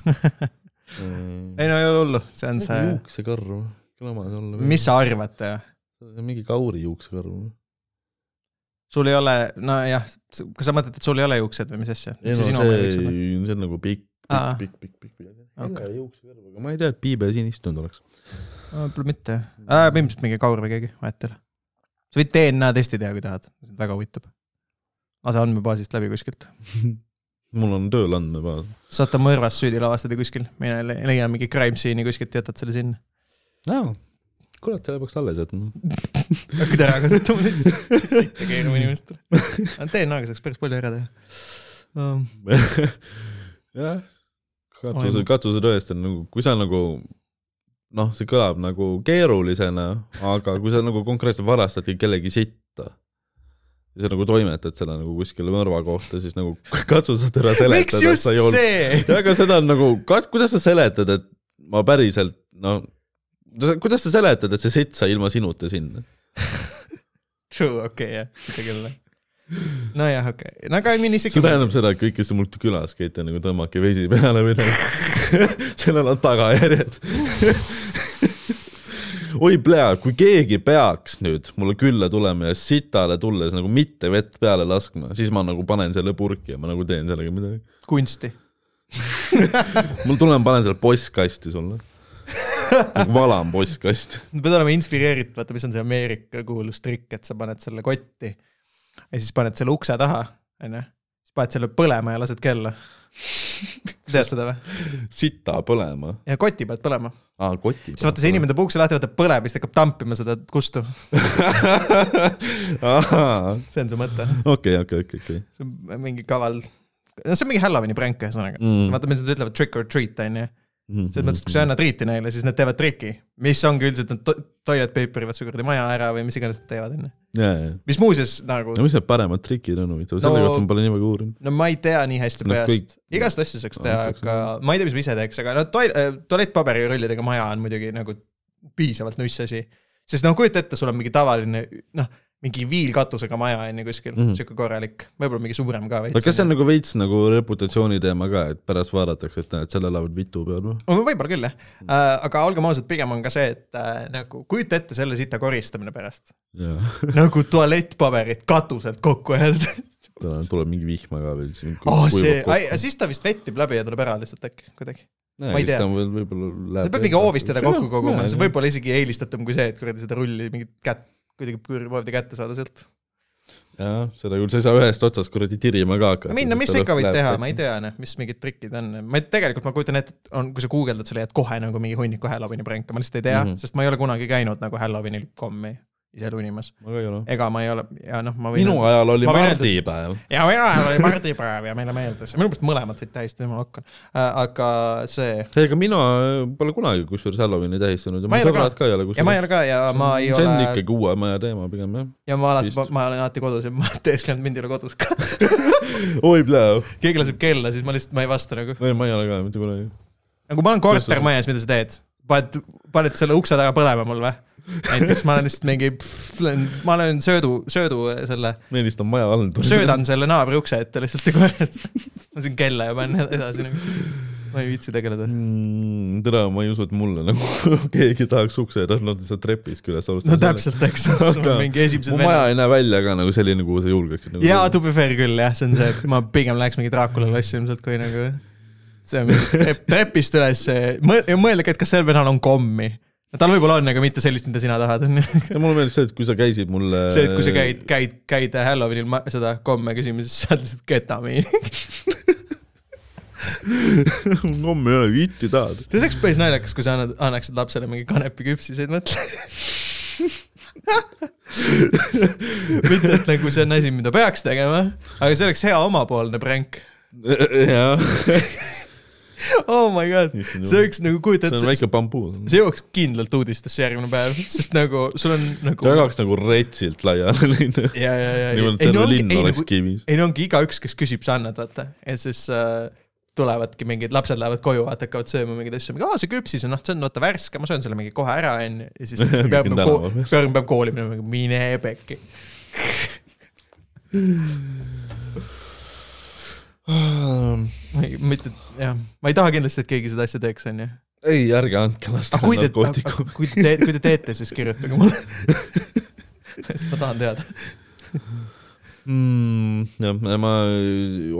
Speaker 1: ei no ei ole hullu, see on see,
Speaker 2: juuksekarv, kõlamas olla.
Speaker 1: mis sa arvad?
Speaker 2: see mingi kauri juuksekarv.
Speaker 1: sul ei ole, nojah, kas sa mõtled, et sul ei ole juuksed või mis asja?
Speaker 2: ei no see, see on nagu pikk, pikk, pikk, pikk, pikk, ei juuksekarv, aga ma ei tea, et Piibe siin istunud oleks.
Speaker 1: võib-olla mitte äh,, põhimõtteliselt mingi Kaur või keegi, vahet ei ole. sa võid DNA testi teha, kui tahad, väga huvitab. lase andmebaasist läbi kuskilt.
Speaker 2: mul on tööl andmebaas.
Speaker 1: saate mõrvas süüdi lavastada kuskil, mine le- leia mingi crime scene'i kuskilt, jätad selle sinna.
Speaker 2: aa, kurat, selle peaks alles jätma.
Speaker 1: hakkad ära kasutama neid sitte keerama inimestele. DNA-ga saaks päris palju ära teha um.
Speaker 2: jah, katuse tõesti on nagu, kui sa nagu noh, see kõlab nagu keerulisena, aga kui sa nagu konkreetselt varastadki kellegi sitta ja sa nagu toimetad selle nagu kuskile mõrva kohta, siis nagu katsu ära
Speaker 1: miks
Speaker 2: seletada, et
Speaker 1: just
Speaker 2: sa ei olnud.
Speaker 1: see?
Speaker 2: aga seda on nagu, kuidas sa seletad, et ma päriselt noh, kuidas sa seletad, et see sitt sai ilma sinuta sinna?
Speaker 1: True, okei okay, jah, seda küll. nojah, okei okay., no aga I mean isegi
Speaker 2: see. tähendab seda, et kõik, kes te mul külas käite, nagu tõmmake vesi peale või nagu sellel on tagajärjed. Oi plea, kui keegi peaks nüüd mulle külla tulema ja sitale tulles nagu mitte vett peale laskma, siis ma nagu panen selle purki ja ma nagu teen sellega midagi.
Speaker 1: kunsti.
Speaker 2: mul tulen, panen selle postkasti sulle. nagu valan postkasti.
Speaker 1: pead olema inspireeritud, vaata, mis on see Ameerika kuulus trikk, et sa paned selle kotti ja siis paned selle ukse taha, onju. siis paned selle põlema ja lased kella. tead seda või?
Speaker 2: sita põlema.
Speaker 1: ja koti pead põlema.
Speaker 2: aa, koti.
Speaker 1: siis vaata, see inimene teeb ukse lahti, võtab põleb ja siis ta hakkab tampima seda kustu. see on see mõte.
Speaker 2: okei, okei, okei, okei.
Speaker 1: see on mingi kaval, no see on mingi Halloweeni pränk ühesõnaga
Speaker 2: Mm.
Speaker 1: vaata, mis nad ütlevad trick or treat onju. Selles mõttes, et kui sa annad triiti neile, siis nad teevad triki, mis ongi üldiselt nad to toilet paper ivad su kuradi maja ära või mis iganes nad teevad onju. mis muuseas nagu
Speaker 2: no mis need paremad trikid on huvitav, selle
Speaker 1: No-
Speaker 2: kohta ma pole nii väga uurinud.
Speaker 1: no ma ei tea nii hästi
Speaker 2: No kõik-
Speaker 1: peast, igast asju saaks teha, aga ma ei tea, mis ma ise teeks, aga no toil-, tualettpaberirullidega maja on muidugi nagu piisavalt nuss asi. sest noh, kujuta ette, sul on mingi tavaline noh, mingi viilkatusega maja on ju kuskil mm
Speaker 2: Mhm.
Speaker 1: -hmm., korralik, võib-olla mingi suurem ka
Speaker 2: aga
Speaker 1: veits.
Speaker 2: kas see on nagu veits nagu reputatsiooni teema ka, et pärast vaadatakse, et näed, seal elavad vitu peal või?
Speaker 1: võib-olla küll jah äh,, aga olgem ausad, pigem on ka see, et äh, nagu kujuta ette selle sita koristamine pärast.
Speaker 2: jaa,
Speaker 1: nagu tualettpaberit katuselt kokku ajada.
Speaker 2: tuleb mingi vihma ka veel siin.
Speaker 1: oh see, siis ta vist vettib läbi ja tuleb ära lihtsalt äkki kuidagi. ma ei tea.
Speaker 2: võib-olla läheb.
Speaker 1: ta peab mingi hoovist teda kokku koguma, see võib olla isegi eelistatum kui see, et kuradi seda rulli mingit kätt, kuidagi proovida kätte saada sealt.
Speaker 2: jah, seda küll, sa ei saa ühest otsast kuradi tirima ka hakata.
Speaker 1: minna, mis sa ikka võid teha, ma ei tea, noh, mis mingid trikid on, ma tegelikult ma kujutan ette, et on, kui sa guugeldad, sa leiad kohe nagu mingi hunniku Halloweeni pränke, ma lihtsalt ei tea mm. -hmm. sest ma ei ole kunagi käinud nagu Halloweenil kommi ise lunimas.
Speaker 2: ma ka ei ole.
Speaker 1: ega ma ei ole, ja noh, ma võin.
Speaker 2: minu ajal oli
Speaker 1: ma
Speaker 2: mardipäev.
Speaker 1: ja minu ajal oli mardipäev ja meile meeldis, minu meelest mõlemad võid tähistada, jumal hakka. aga see,
Speaker 2: ega mina pole kunagi kusjuures Halloweeni tähistanud ja
Speaker 1: Ma
Speaker 2: mu
Speaker 1: ole
Speaker 2: sõbrad ka ei ole
Speaker 1: ja ma ei ole ka ja ma ei
Speaker 2: see on
Speaker 1: ole,
Speaker 2: ikkagi uue maja teema pigem jah.
Speaker 1: ja ma alati ma olen alati kodus ja ma teesklen, et mind ei ole kodus ka.
Speaker 2: oi pläu.
Speaker 1: keegi laseb kella, siis ma lihtsalt, ma ei vasta nagu.
Speaker 2: ei, ma ei ole ka mitte kunagi.
Speaker 1: nagu ma olen kortermajas, mida sa teed? paned, paned selle ukse taga põlema mul või? Näiteks ma olen lihtsalt mingi, ma olen söödu, söödu selle,
Speaker 2: ma helistan maja halduri.
Speaker 1: söödan selle naabri ukse ette lihtsalt ja kohe lasen kella ja panen edasi nagu. ma ei viitsi tegeleda.
Speaker 2: mm,. tere, ma ei usu, et mulle nagu keegi tahaks ukse taha lihtsalt trepist üles alustada.
Speaker 1: no täpselt, eks, on mingi esimesed
Speaker 2: mu maja ei näe välja ka nagu selline, kuhu sa julgeksid nagu.
Speaker 1: jaa, to be fair küll jah, see on see, et ma pigem läheks mingi Dracula klassi ilmselt, kui nagu see on trep, trepist üles, mõelge, et kas sel venel on kommi. Tal võib-olla on, aga mitte sellist, mida sina tahad, onju.
Speaker 2: ja mulle meeldib see, et kui sa käisid mulle.
Speaker 1: see, et kui sa käid, käid, käid Halloweenil ma- seda komme küsimas, siis saad lihtsalt ketamiini.
Speaker 2: homme ei ole vitti tahad.
Speaker 1: see oleks päris naljakas, kui sa annad, annaksid lapsele mingi kanepiküpsiseid, mõtle. mitte, et nagu see on asi, mida peaks tegema, aga see oleks hea omapoolne pränk.
Speaker 2: jah,
Speaker 1: Oh my god, see oleks nagu, kujuta
Speaker 2: see on, väike bambuu.
Speaker 1: see jooks kindlalt uudistesse järgmine päev, sest nagu sul on nagu.
Speaker 2: jagaks nagu retsilt laiali linna.
Speaker 1: ja, ja, ja,
Speaker 2: niimoodi
Speaker 1: ei no ongi, ei nagu, ei no ongi igaüks, kes küsib, sa annad, vaata. ja siis äh, tulevadki mingid lapsed lähevad koju, vaata, hakkavad sööma mingeid asju, aa, see küpsis on, noh, see on vaata värske, ma söön selle mingi kohe ära, onju. ja siis peab nagu peab, peab kooli minema, mine pekki. mitte, jah, ma ei taha kindlasti, et keegi seda asja teeks, onju.
Speaker 2: ei, ärge andke lastele narkootikum.
Speaker 1: kui te kui te teete, siis kirjutage mulle. sest ma tahan teada.
Speaker 2: mm,. jah, ma,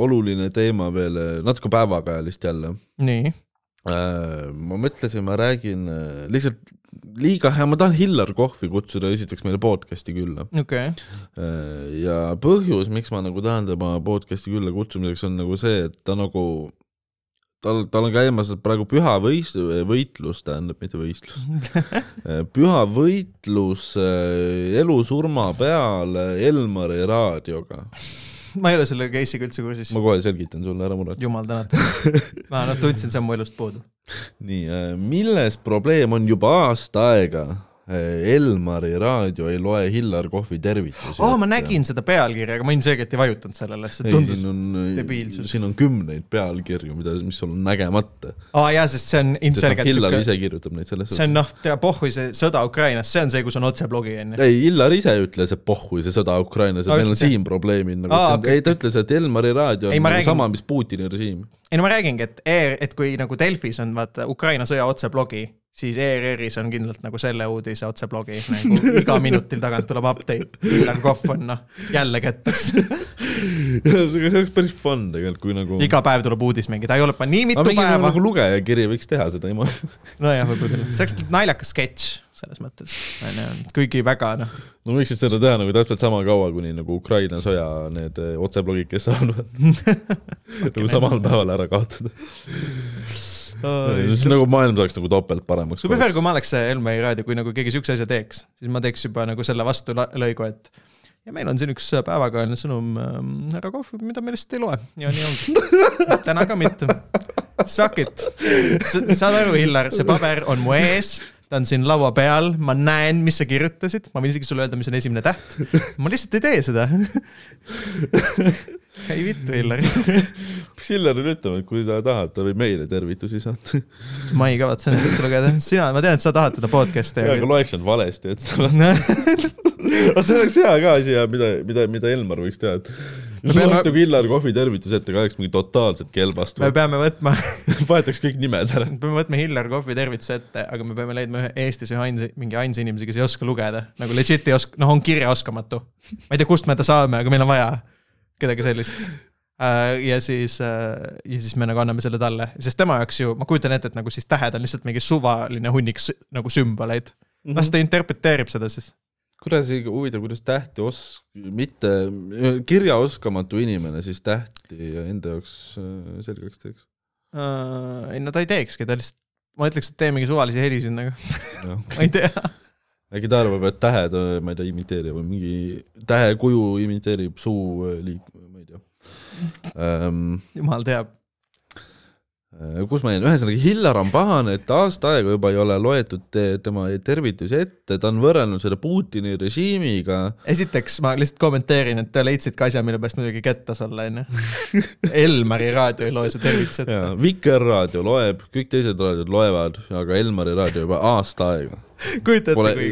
Speaker 2: oluline teema veel, natuke päevakajalist jälle.
Speaker 1: nii
Speaker 2: äh,. ma mõtlesin, ma räägin äh, lihtsalt liiga hea, ma tahan Hillar Kohvi kutsuda esiteks meile podcast'i külla.
Speaker 1: okay..
Speaker 2: Äh, ja põhjus, miks ma nagu tahan tema podcast'i külla kutsumiseks on nagu see, et ta nagu tal, tal on käimas praegu püha võis-, võitlus, tähendab, mitte võistlus püha võitlus äh, elu-surma peal Elmari raadioga.
Speaker 1: ma ei ole selle case'iga üldse kursis.
Speaker 2: ma kohe selgitan sulle, ära muretse.
Speaker 1: jumal tänatud. ma noh, tundsin, see on mu elust puudu.
Speaker 2: nii, äh, milles probleem on juba aasta aega Elmari raadio ei loe Hillar Kohvi tervitusi
Speaker 1: oh,. ma nägin seda pealkirja, aga ma ilmselgelt ei vajutanud sellele, see tundus
Speaker 2: on,
Speaker 1: debiilsus.
Speaker 2: siin on kümneid pealkirju, mida, mis sul on nägemata.
Speaker 1: aa jaa, sest see on ilmselgelt
Speaker 2: Hillar ise kirjutab neid selles
Speaker 1: see on noh, tea pohhui see sõda Ukrainas, see on see, kus on otseblogi on
Speaker 2: ju. ei, Hillar ise ütles, et pohhui see sõda Ukrainas, et meil on siin probleemid nagu ei ta ütles, et Elmari raadio on ei, nagu räägin... sama, mis Putini režiim.
Speaker 1: Ei no ma räägingi, et e, et kui nagu Delfis on vaata Ukraina sõja otseblogi siis ERR-is on kindlalt nagu selle uudise otseblogi, nagu iga minutil tagant tuleb update, Illar Kohv on noh, jälle kettas
Speaker 2: see oleks päris fun tegelikult, kui nagu.
Speaker 1: iga päev tuleb uudis mingi, ta ei ole nii mitu
Speaker 2: aga
Speaker 1: päeva.
Speaker 2: nagu lugejakiri võiks teha seda ilma
Speaker 1: nojah, võib-olla küll, see oleks naljakas sketš selles mõttes, on ju, kuigi väga noh.
Speaker 2: no võiksid seda teha nagu täpselt sama kaua, kuni nagu Ukraina sõja need eh, otseblogid, kes saavad nagu samal päeval ära kaotada siis nagu maailm saaks nagu topelt paremaks.
Speaker 1: be fair, kui ma oleks see Elmeri raadio, kui nagu keegi siukse asja teeks, siis ma teeks juba nagu selle vastu lõigu, et ja meil on siin üks päevakajaline sõnum ähm,, härra Kohv, mida me lihtsalt ei loe ja nii ongi. täna ka mitte. Suck it. saad aru, Hillar, see paber on mu ees, ta on siin laua peal, ma näen, mis sa kirjutasid, ma võin isegi sulle öelda, mis on esimene täht. ma lihtsalt ei tee seda. Ei vittu, Hillar.
Speaker 2: Mis Hillarile ütlema, et kui ta tahab, ta võib meile tervitusi saata
Speaker 1: ma ei kavatse neid ette lugeda, sina, ma tean, et sa tahad teda podcast'i.
Speaker 2: jaa, aga loeks nad valesti, et aga see oleks hea ka asi, mida, mida, mida Elmar võiks teha, et peame oleks nagu Illar Kohvi tervitus ette, ka oleks mingi totaalselt kelbast.
Speaker 1: me peame võtma
Speaker 2: vahetaks kõik nimed ära.
Speaker 1: me peame võtma Illar Kohvi tervituse ette, aga me peame leidma ühe Eestis ühe ainsa, mingi ainsa inimese, kes ei oska lugeda, nagu legit ei oska, noh, on kirjaoskamatu. ma ei tea, kust me ta saame, aga meil on vaja kedagi sellist äh, ja siis, äh, ja siis me nagu anname selle talle, sest tema jaoks ju, ma kujutan ette, et nagu siis tähed on lihtsalt mingi suvaline hunnik nagu sümboleid mm. -hmm. las ta interpreteerib seda siis.
Speaker 2: Kuidas, huvitav, kuidas tähti os-, mitte, kirjaoskamatu inimene siis tähti enda jaoks äh, selgeks teeks
Speaker 1: uh,? ei no ta ei teekski, ta lihtsalt, ma ütleks, et tee mingi suvalisi helisid nagu ma ei tea
Speaker 2: äkki ta arvab, et tähed, ma ei tea, imiteerib või mingi tähekuju imiteerib suu liik-, ma ei tea
Speaker 1: ähm,. jumal teab
Speaker 2: Äh, kus ma jäin, ühesõnaga Hillar on pahane, et aasta aega juba ei ole loetud te, tema tervitusi ette, ta on võrrelnud seda Putini režiimiga.
Speaker 1: esiteks ma lihtsalt kommenteerin, et te leidsite ka asja, mille pärast muidugi kettas olla, onju. Elmari raadio ei loe su tervitusi ette.
Speaker 2: Vikerraadio loeb, kõik teised raadiod loevad, aga Elmari raadio juba aasta aega
Speaker 1: kujutate, kui,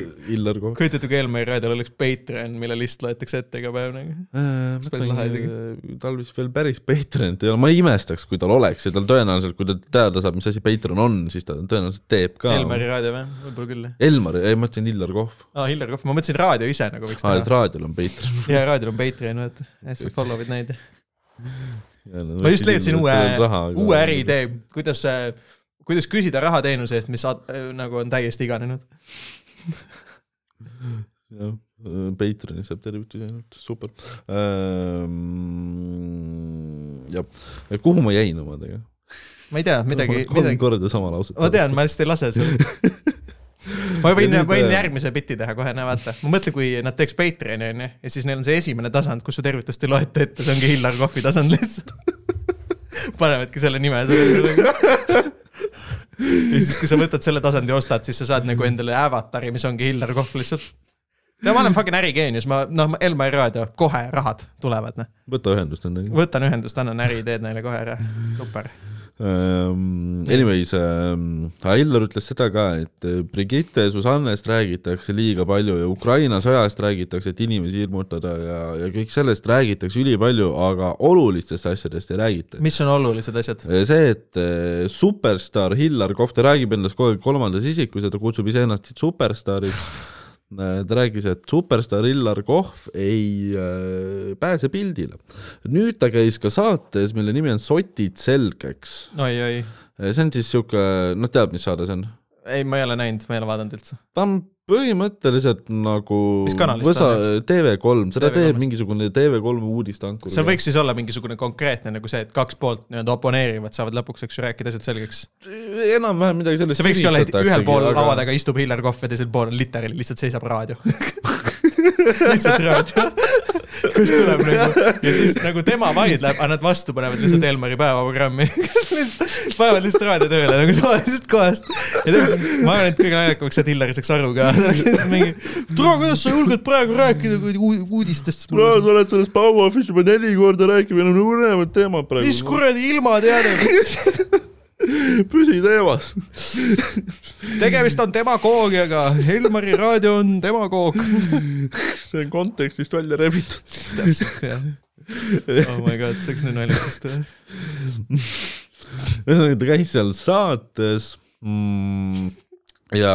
Speaker 1: kujutate, kui Elmari raadiol oleks Patreon, mille list loetakse ette iga päev nagu
Speaker 2: äh,. tal vist veel päris Patreonit ei ole, ma ei imestaks, kui tal oleks ja tal tõenäoliselt, kui ta teada saab, mis asi Patreon on, siis ta tõenäoliselt teeb ka.
Speaker 1: Elmari raadio või? võib-olla küll jah.
Speaker 2: Elmari, ei ma mõtlesin Illar Kohv.
Speaker 1: aa, Illar Kohv, ma mõtlesin raadio ise nagu võiks
Speaker 2: teha. aa, et raadiol on Patreon
Speaker 1: jaa, raadiol on Patreon, vaata, sa follow'id neid. ma just leiutasin uue, uue äriidee, kuidas kuidas küsida raha teenuse eest, mis ad, nagu on täiesti iganenud
Speaker 2: jah, Patreonis saab tervitusi ainult, super ähm,. jah, kuhu ma jäin omadega?
Speaker 1: ma ei tea, midagi,
Speaker 2: kolm midagi... korda sama lauset.
Speaker 1: ma tean, ma lihtsalt ei lase sul ma võin, võin äh, järgmise biti teha kohe, näe vaata, ma mõtlen, kui nad teeks Patreoni onju ja siis neil on see esimene tasand, kus su tervitust ei loeta ette, see ongi Hillar Kohvi tasand lihtsalt panevadki selle nime selle ja siis, kui sa võtad selle tasandi, ostad, siis sa saad nagu endale avatari, mis ongi Hillar Kohv lihtsalt. ja ma olen fucking ärigeenius, ma noh, Elmari raadio, kohe rahad tulevad, noh.
Speaker 2: võta ühendust nendega.
Speaker 1: võtan ühendust, annan äriideed neile kohe ära, super
Speaker 2: anyways um,, Hillar ütles seda ka, et äh, Brigitte Susannest räägitakse liiga palju ja Ukraina sõjast räägitakse, et inimesi hirmutada ja, ja kõik sellest räägitakse ülipalju, aga olulistest asjadest ei räägita.
Speaker 1: mis on olulised asjad?
Speaker 2: See, et äh, superstaar Hillar Kohv, ta räägib endast kogu aeg kolmandas isikus ja ta kutsub iseennast superstaariks ta rääkis, et superstaar Illar Kohv ei äh, pääse pildile. nüüd ta käis ka saates, mille nimi on Sotid selgeks.
Speaker 1: oi-oi,
Speaker 2: see on siis sihuke, noh, tead, mis saade see on?
Speaker 1: ei, ma ei ole näinud, ma ei ole vaadanud üldse.
Speaker 2: ta on põhimõtteliselt nagu
Speaker 1: on,
Speaker 2: TV3, seda
Speaker 1: TV3-st.
Speaker 2: teeb mingisugune TV3 uudisteankur.
Speaker 1: seal võiks siis olla mingisugune konkreetne nagu see, et kaks poolt nii-öelda oponeerivad, saavad lõpuks, eks ju, rääkida asjad selgeks.
Speaker 2: enam-vähem midagi sellist
Speaker 1: see võikski olla, et ühel pool aga... laua taga istub Hillar Kohv ja teisel pool on literaali, lihtsalt seisab raadio. lihtsalt raadio, kust tuleb nagu ja siis nagu tema vaidleb, aga nad vastu panevad lihtsalt Elmari päevaprogrammi. panevad lihtsalt raadiotööle nagu suvalisest kohast. ja tegelikult ma arvan, et kõige naljakam oleks see, et Hillar saaks aru ka. ta oleks lihtsalt mingi, tule, kuidas sa julged praegu rääkida uudistest.
Speaker 2: no sa oled sellest Bauhofist juba neli korda rääkinud, meil on põnevad teemad praegu.
Speaker 1: mis kuradi ilmateade,
Speaker 2: püsi teemas.
Speaker 1: tegemist on demagoogiaga, Elmari raadio on demagoog.
Speaker 2: see on kontekstist välja rebitud.
Speaker 1: täpselt jah. oh my god, see oleks nii naljakas teha.
Speaker 2: ühesõnaga, ta käis seal saates mm, ja,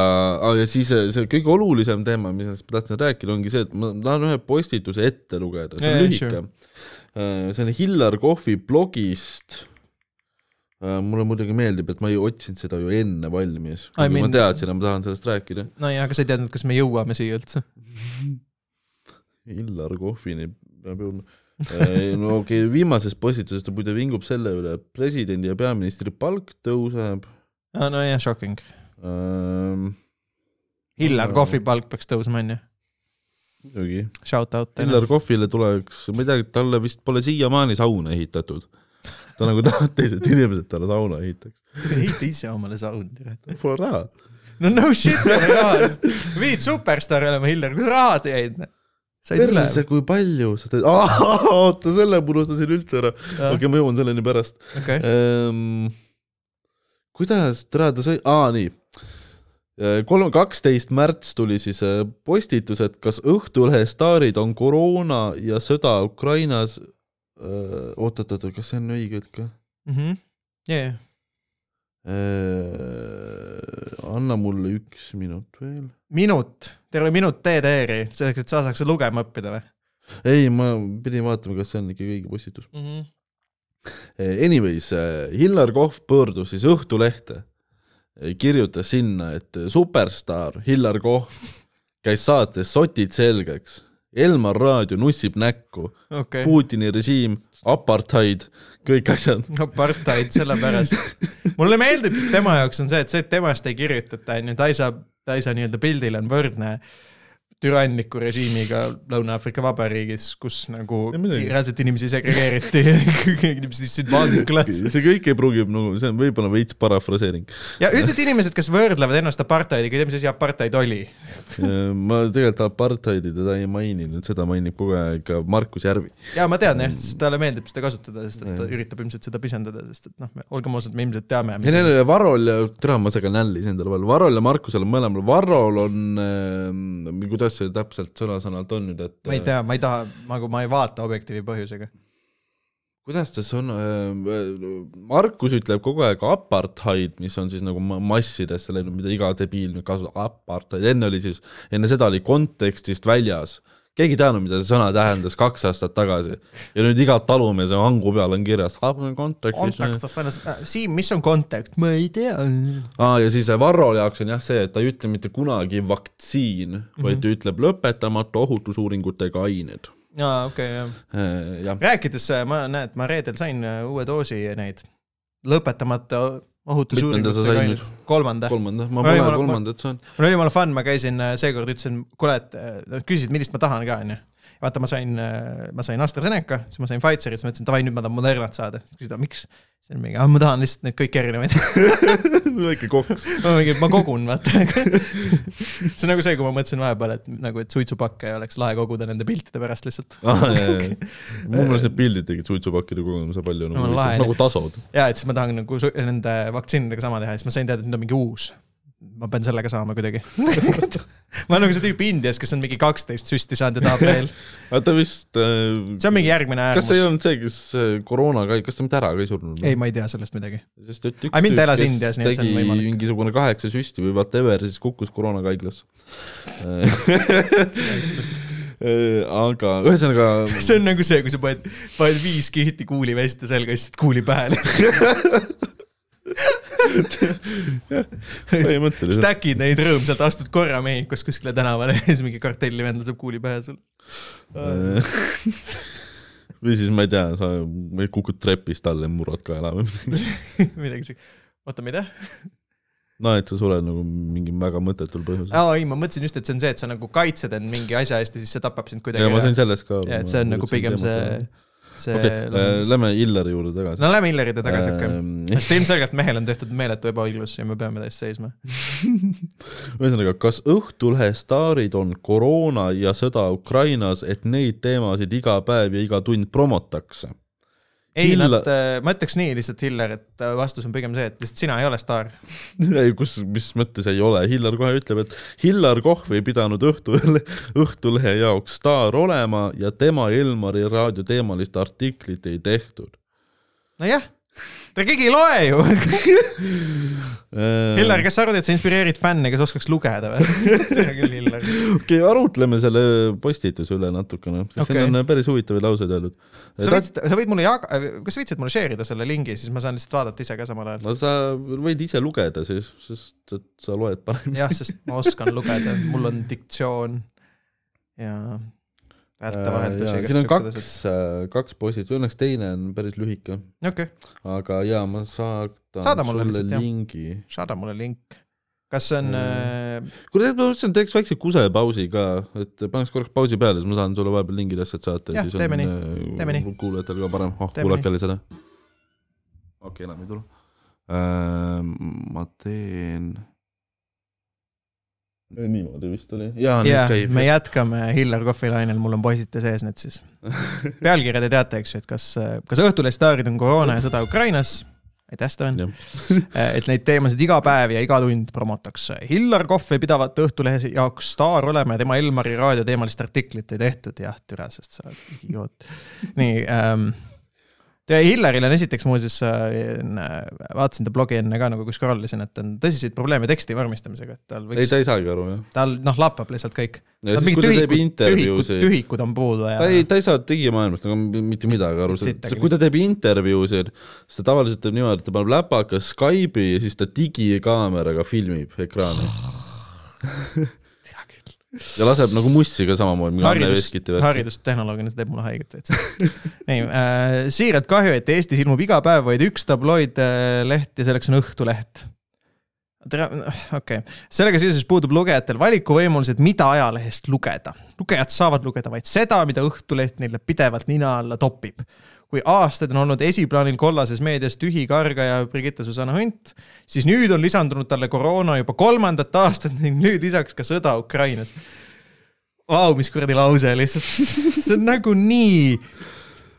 Speaker 2: ja siis see, kõige olulisem teema, millest ma tahtsin rääkida, ongi see, et ma tahan ühe postituse ette lugeda, see on
Speaker 1: Yeah,
Speaker 2: lühike
Speaker 1: sure.
Speaker 2: uh,. see on Hillar Kohvi blogist. Mulle muidugi meeldib, et ma ei otsinud seda ju enne valmis,
Speaker 1: I
Speaker 2: kuigi
Speaker 1: mean-
Speaker 2: ma teadsin, et ma tahan sellest rääkida.
Speaker 1: nojah, aga sa ei teadnud, kas me jõuame siia üldse.
Speaker 2: Hillar Kohvini peab jõudma. no okei okay,, viimases postituses ta muide vingub selle üle, et presidendi ja peaministri palk tõuseb
Speaker 1: nojah, shocking.
Speaker 2: ähm,.
Speaker 1: Hillar Kohvi palk peaks tõusma, onju.
Speaker 2: muidugi,
Speaker 1: Shout out.
Speaker 2: Hillar Kohvile tuleks, ma ei tea, talle vist pole siiamaani sauna ehitatud. Ta nagu tahtis, et inimesed talle sauna ehitaks.
Speaker 1: ehita ise omale saund.
Speaker 2: Pole raha.
Speaker 1: no no shit, ei ole raha. viid superstaar olema, Hillar, kus rahad jäid? üle.
Speaker 2: perse, kui palju sa teed, oota, selle ma unustasin üldse ära. okei okay,, ma jõuan selleni pärast
Speaker 1: okei,
Speaker 2: ähm,. kuidas, tere, ta sai, aa nii. kolm, kaksteist märts tuli siis äh, postitus, et kas Õhtulehe staarid on koroona ja sõda Ukrainas. oot-oot-oot, kas see on õige hetk või?
Speaker 1: Mhm. jajah.
Speaker 2: anna mulle üks minut veel.
Speaker 1: minut, terve minut TDR-i, selleks, et sa saaks lugema õppida või
Speaker 2: ei, ma pidin vaatama, kas see on ikka õige postitus.
Speaker 1: mm? -hmm.
Speaker 2: Anyways, Hillar Kohv pöördus siis Õhtulehte, kirjutas sinna, et superstaar Hillar Kohv käis saates Sotid selgeks, Elmar Raadio nussib näkku,
Speaker 1: okay.,
Speaker 2: Putini režiim, apartheid, kõik asjad.
Speaker 1: apartheid sellepärast. mulle meeldib tema jaoks on see, et see, et temast ei kirjutata, onju, ta ei saa, ta ei saa nii-öelda pildile on võrdne türanniku režiimiga Lõuna-Aafrika Vabariigis, kus nagu reaalselt inimesi segregeeriti, inimesed istusid vanglas.
Speaker 2: see kõik ei pruugi nagu, see on võib-olla veits parafraseering.
Speaker 1: ja üldiselt inimesed, kes võrdlevad ennast apartheidiga, ei tea, mis asi apartheid oli.
Speaker 2: ma tegelikult apartheidi teda ei maininud, seda mainib kogu aeg Markus Järvi.
Speaker 1: ja ma tean jah, sest talle meeldib seda kasutada, sest et ta üritab ilmselt seda pisendada, sest et noh, olgem ausad, me ilmselt teame.
Speaker 2: ei, neil oli Varrol ja, tere, ma segan nälli endale vahele, Varrol ja Markusel on mõlemal, Varrol on äh,, kuidas see täpselt sõna-sõnalt on nüüd, et
Speaker 1: ma ei tea, ma ei taha, nagu ma ei vaata objektiivi põhjusega.
Speaker 2: kuidas ta sõna, Markus ütleb kogu aeg apartheid, mis on siis nagu ma- massidesse läinud, mida iga debiil nüüd kasutab, apartheid, enne oli siis, enne seda oli kontekstist väljas. Keegi ei teadnud, mida see sõna tähendas kaks aastat tagasi ja nüüd iga talumees ja hangu peal on kirjas
Speaker 1: väljas, Siim, mis on kontakt? ma ei tea.
Speaker 2: aa, ja siis Varro jaoks on jah see, et ta ei ütle mitte kunagi vaktsiin mm, -hmm. vaid ta ütleb lõpetamata ohutusuuringutega ained.
Speaker 1: aa, okei, jah.
Speaker 2: jah,
Speaker 1: rääkides, ma näed, ma reedel sain uue doosi neid lõpetamata ohutusuuringutega ained. kolmanda.
Speaker 2: kolmanda, ma pole
Speaker 1: ma-
Speaker 2: kolmandat saanud.
Speaker 1: mul oli jumala fun, ma käisin äh, seekord, ütlesin, kuule, et nad küsisid, millist ma tahan ka, onju. vaata, ma sain, ma sain AstraZeneca, siis ma sain Pfizerit, siis ma ütlesin, davai, nüüd ma tahan Modernat saada. siis küsisid, miks? siis on mingi, ma tahan lihtsalt neid kõiki erinevaid.
Speaker 2: väike koks.
Speaker 1: ma mingi, ma kogun, vaata. see on nagu see, kui ma mõtlesin vahepeal, et nagu, et suitsupakke oleks lahe koguda nende piltide pärast lihtsalt.
Speaker 2: mu meelest need pildid tegid suitsupakkide kogunemise palju
Speaker 1: No
Speaker 2: nagu,
Speaker 1: lahe.
Speaker 2: nagu tasod.
Speaker 1: ja, et siis ma tahan nagu nende vaktsiinidega sama teha ja siis ma sain teada, et nüüd on mingi uus. Ma pean sellega saama kuidagi ma olen nagu see tüüp Indias, kes on mingi kaksteist süsti saanud ja tahab veel.
Speaker 2: aga ta vist äh,.
Speaker 1: see on mingi järgmine äärmus.
Speaker 2: kas see ei olnud see, kes äh, koroonaga, kas ta mitte ära ka ei surnud?
Speaker 1: ei, ma ei tea sellest midagi.
Speaker 2: sest et üks
Speaker 1: tüüp, kes Indias,
Speaker 2: tegi mingisugune kaheksa süsti või whatever, siis kukkus koroonaga haiglasse äh, aga ühesõnaga.
Speaker 1: see on nagu see, kui sa paned, paned viis kihti kuuliveste selga ja siis kuuli pähe
Speaker 2: põhimõtteliselt.
Speaker 1: Stack'id neid rõõmsalt, astud korra Mehhikos kuskile tänavale ja siis mingi kartelli vend laseb kuuli pähe sul
Speaker 2: või siis ma ei tea, sa kukud trepist alla ja murrad kaela või
Speaker 1: midagi siukest, oota, mida?
Speaker 2: no et sa sured nagu mingi väga mõttetul põhjusel.
Speaker 1: aa ei, ma mõtlesin just, et see on see, et sa nagu kaitsed end mingi asja eest ja siis see tapab sind kuidagi.
Speaker 2: ja ma sain sellest ka
Speaker 1: aru. et see on nagu pigem see
Speaker 2: see okay, äh, lähme Illari juurde tagasi.
Speaker 1: no lähme Illarite tagasi, okei okay.. sest ilmselgelt mehel on tehtud meeletu ebaõiglus ja me peame ta eest seisma
Speaker 2: ühesõnaga, kas Õhtulehe staarid on koroona ja sõda Ukrainas, et neid teemasid iga päev ja iga tund promotakse?
Speaker 1: Ei Hilla..., nad, äh, ma ütleks nii lihtsalt, Hiller, et äh, vastus on pigem see, et lihtsalt sina ei ole staar.
Speaker 2: ei, kus, mis mõttes ei ole, Hillar kohe ütleb, et Hillar Kohv ei pidanud õhtu, Õhtulehe jaoks staar olema ja tema Elmari raadioteemalist artiklit ei tehtud.
Speaker 1: nojah ta keegi ei loe ju Hillar, kas sa arvad, et sa inspireerid fänne, kes oskaks lugeda või? tea küll, Hillar.
Speaker 2: okei okay,, arutleme selle postituse üle natukene, sest okay. siin on päris huvitavaid lauseid öeldud.
Speaker 1: sa võid, sa võid mulle jaga-, kas sa viitsid mulle share ida selle lingi, siis ma saan lihtsalt vaadata ise ka samal ajal.
Speaker 2: no sa võid ise lugeda siis, sest et sa loed paremini.
Speaker 1: jah, sest ma oskan lugeda, mul on diktsioon ja
Speaker 2: väärtevahetusi äh,. siin on kaks, äh, kaks postitust, õnneks teine on päris lühike
Speaker 1: okay..
Speaker 2: aga jaa, ma saadan
Speaker 1: Saada sulle lihtsalt,
Speaker 2: lingi.
Speaker 1: saada mulle link. kas see on mm. äh...?
Speaker 2: kuule, ma mõtlesin, teeks väikse kusepausi ka, et paneks korraks pausi peale, siis ma saan sulle vahepeal lingid asjad saata.
Speaker 1: teeme nii, teeme nii.
Speaker 2: kuulajatel ka parem, oh, kuulake jälle seda. okei okay,, enam ei tule ma teen niimoodi vist oli.
Speaker 1: ja yeah, me jätkame Hillar Kohvi lainel, mul on poisite sees need siis. pealkirja te teate, eks ju, et kas, kas Õhtulehe staarid on koroona ja sõda Ukrainas? aitäh, Steven et neid teemasid iga päev ja iga tund promotakse. Hillar Kohv ei pidavat Õhtulehe jaoks staar olema ja tema Elmari raadioteemalist artiklit ei tehtud, jah, türa, sest sa oled idioot. nii ähm, Hillaril on esiteks muuseas, äh, vaatasin ta blogi enne ka nagu kui scroll isin, et on tõsiseid probleeme teksti vormistamisega, et tal
Speaker 2: võiks. ei, ta ei saagi aru, jah.
Speaker 1: tal noh, lappab lihtsalt kõik.
Speaker 2: Tühikud,
Speaker 1: tühikud, tühikud on puudu
Speaker 2: ja. ta ei, ta ei saa digimaailmast nagu mitte midagi aru, kui ta teeb intervjuusid, siis ta tavaliselt teeb niimoodi, et ta paneb läpaka Skype'i ja siis ta digikaameraga filmib ekraani ja laseb nagu mussi ka samamoodi.
Speaker 1: haridus, haridustehnoloogina, see teeb mulle haiget veits nii äh,, siiralt kahju, et Eestis ilmub iga päev vaid üks tabloidleht ja selleks on Õhtuleht. tere, okei okay., sellega seoses puudub lugejatel valikuvõimalused, mida ajalehest lugeda. lugejad saavad lugeda vaid seda, mida Õhtuleht neile pidevalt nina alla topib kui aastaid on olnud esiplaanil kollases meedias tühi kargaja Brigitte Susanna Hunt, siis nüüd on lisandunud talle koroona juba kolmandat aastat ning nüüd lisaks ka sõda Ukrainas. Vau, mis kuradi lause lihtsalt, see on nagu nii,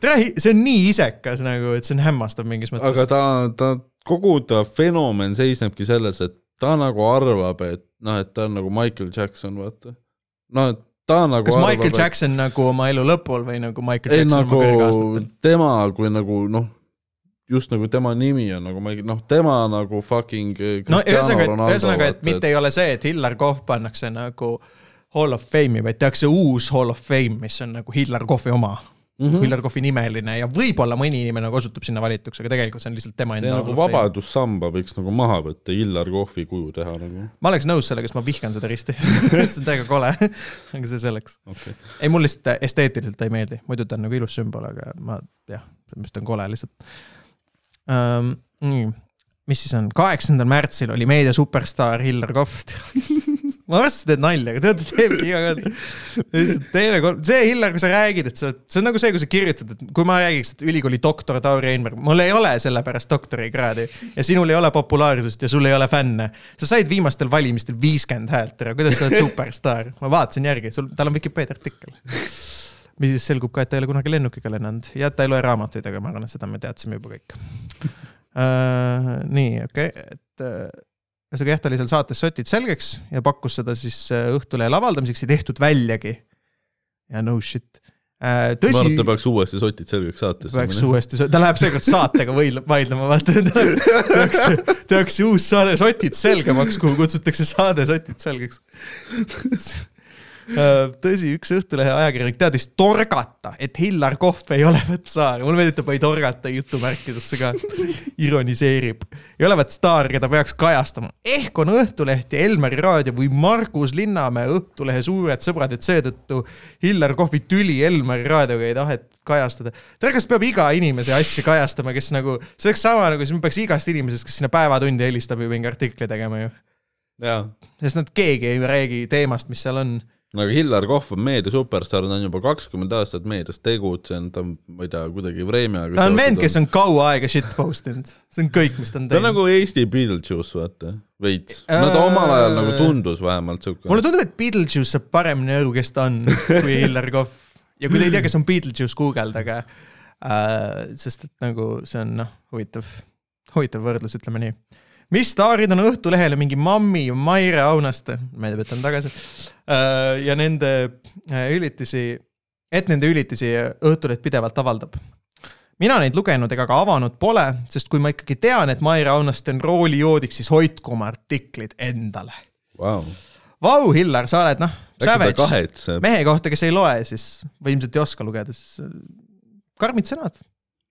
Speaker 1: see on nii isekas nagu, et see on hämmastav mingis mõttes.
Speaker 2: aga ta, ta, kogu ta fenomen seisnebki selles, et ta nagu arvab, et noh, et ta on nagu Michael Jackson, vaata. noh, et ta nagu
Speaker 1: kas arvab, Michael Jackson et... nagu oma elu lõpul või nagu Michael Jackson ei, nagu, oma kõrgeaastatel?
Speaker 2: tema kui nagu noh, just nagu tema nimi on nagu, noh, tema nagu fucking
Speaker 1: no ühesõnaga, ühesõnaga, et mitte et... ei ole see, et Hillar Kohv pannakse nagu Hall of Fame'i, vaid tehakse uus Hall of Fame, mis on nagu Hillar Kohvi oma mm -hmm. Hillar Kohvi nimeline ja võib-olla mõni inimene nagu osutub sinna valituks, aga tegelikult see on lihtsalt tema enda.
Speaker 2: nagu Vabadussamba võiks nagu maha võtta, Hillar Kohvi kuju teha nagu.
Speaker 1: ma oleks nõus sellega, sest ma vihkan seda risti see on täiega kole aga see selleks okay.. ei, mul lihtsalt esteetiliselt ei meeldi, muidu ta on nagu ilus sümbol, aga ma jah, minu arust on kole lihtsalt um,. nii, mis siis on, kaheksandal märtsil oli meedia superstaar Hillar Kohv ma arvasin, sa teed nalja, aga tead, teebki iga kord. lihtsalt TV3, see Hillar, kui sa räägid, et sa, see on nagu see, kui sa kirjutad, et kui ma räägiks, et ülikooli doktor Tauri Einberg, mul ei ole sellepärast doktorikraadi ja sinul ei ole populaarsust ja sul ei ole fänne. sa said viimastel valimistel viiskümmend häält ära, kuidas sa oled superstaar? ma vaatasin järgi, sul, tal on Vikipeedia artikkel mis siis selgub ka, et ta ei ole kunagi lennukiga lennanud ja ta ei loe raamatuid, aga ma arvan, et seda me teadsime juba kõik uh,. nii, okei okay., et uh, ühesõnaga jah, ta oli seal saates Sotid selgeks ja pakkus seda siis äh, Õhtulehel avaldamiseks, ei tehtud väljagi. ja no shit.
Speaker 2: ma
Speaker 1: tõsi
Speaker 2: arvan, et ta peaks uuesti sotid selgeks saatesse
Speaker 1: peaks. uuesti, ta läheb seekord saatega vaidlema, vaata, tehakse, tehakse uus saade Sotid selgemaks, kuhu kutsutakse saade Sotid selgeks. tõsi, üks Õhtulehe ajakirjanik teadis torgata, et Hillar Kohv ei olevat staar, mulle meeldib, ta pani torgata jutumärkidesse ka, ironiseerib. ei olevat staar, keda peaks kajastama. ehk on Õhtuleht ja Elmeri raadio või Margus Linnamäe Õhtulehe suured sõbrad, et seetõttu Hillar Kohvi tüli Elmeri raadioga ei tahet kajastada. tere, kas peab iga inimese asja kajastama, kes nagu, see oleks sama nagu, siis me peaks igast inimesest, kes sinna Päevatundi helistab ju mingi artikli tegema ju. sest nad keegi ei räägi teemast, mis seal on.
Speaker 2: No aga Hillar Kohv on meedia superstaar, ta on juba kakskümmend aastat meedias tegutsenud, ta on, ma ei tea, kuidagi Vremjaga
Speaker 1: ta on vend, kes on kaua aega shit post inud, see on kõik, mis ta on
Speaker 2: ta on
Speaker 1: teinud.
Speaker 2: nagu Eesti Beetlejuice, vaata, veits. no ta
Speaker 1: Äh,
Speaker 2: omal ajal nagu tundus vähemalt siuke.
Speaker 1: mulle tundub, et Beetlejuice saab paremini aru, kes ta on, kui Hillar Kohv. ja kui te ei tea, kes on Beetlejuice, guugeldage äh,. sest et nagu see on noh, huvitav, huvitav võrdlus, ütleme nii. Mis staarid on Õhtulehele mingi Mammi ja Maire Aunaste, ta on tagasi. Äh,. ja nende äh, ülitisi, et nende ülitisi Õhtuleht pidevalt avaldab. Mina neid lugenud ega ka avanud pole, sest kui ma ikkagi tean, et Maire Aunaste on roolijoodiks, siis hoidku oma artiklid endale.
Speaker 2: Vau,
Speaker 1: Vau, Hillar, sa oled noh, savage, mehe kohta, kes ei loe, siis või ilmselt ei oska lugeda, siis äh, karmid sõnad,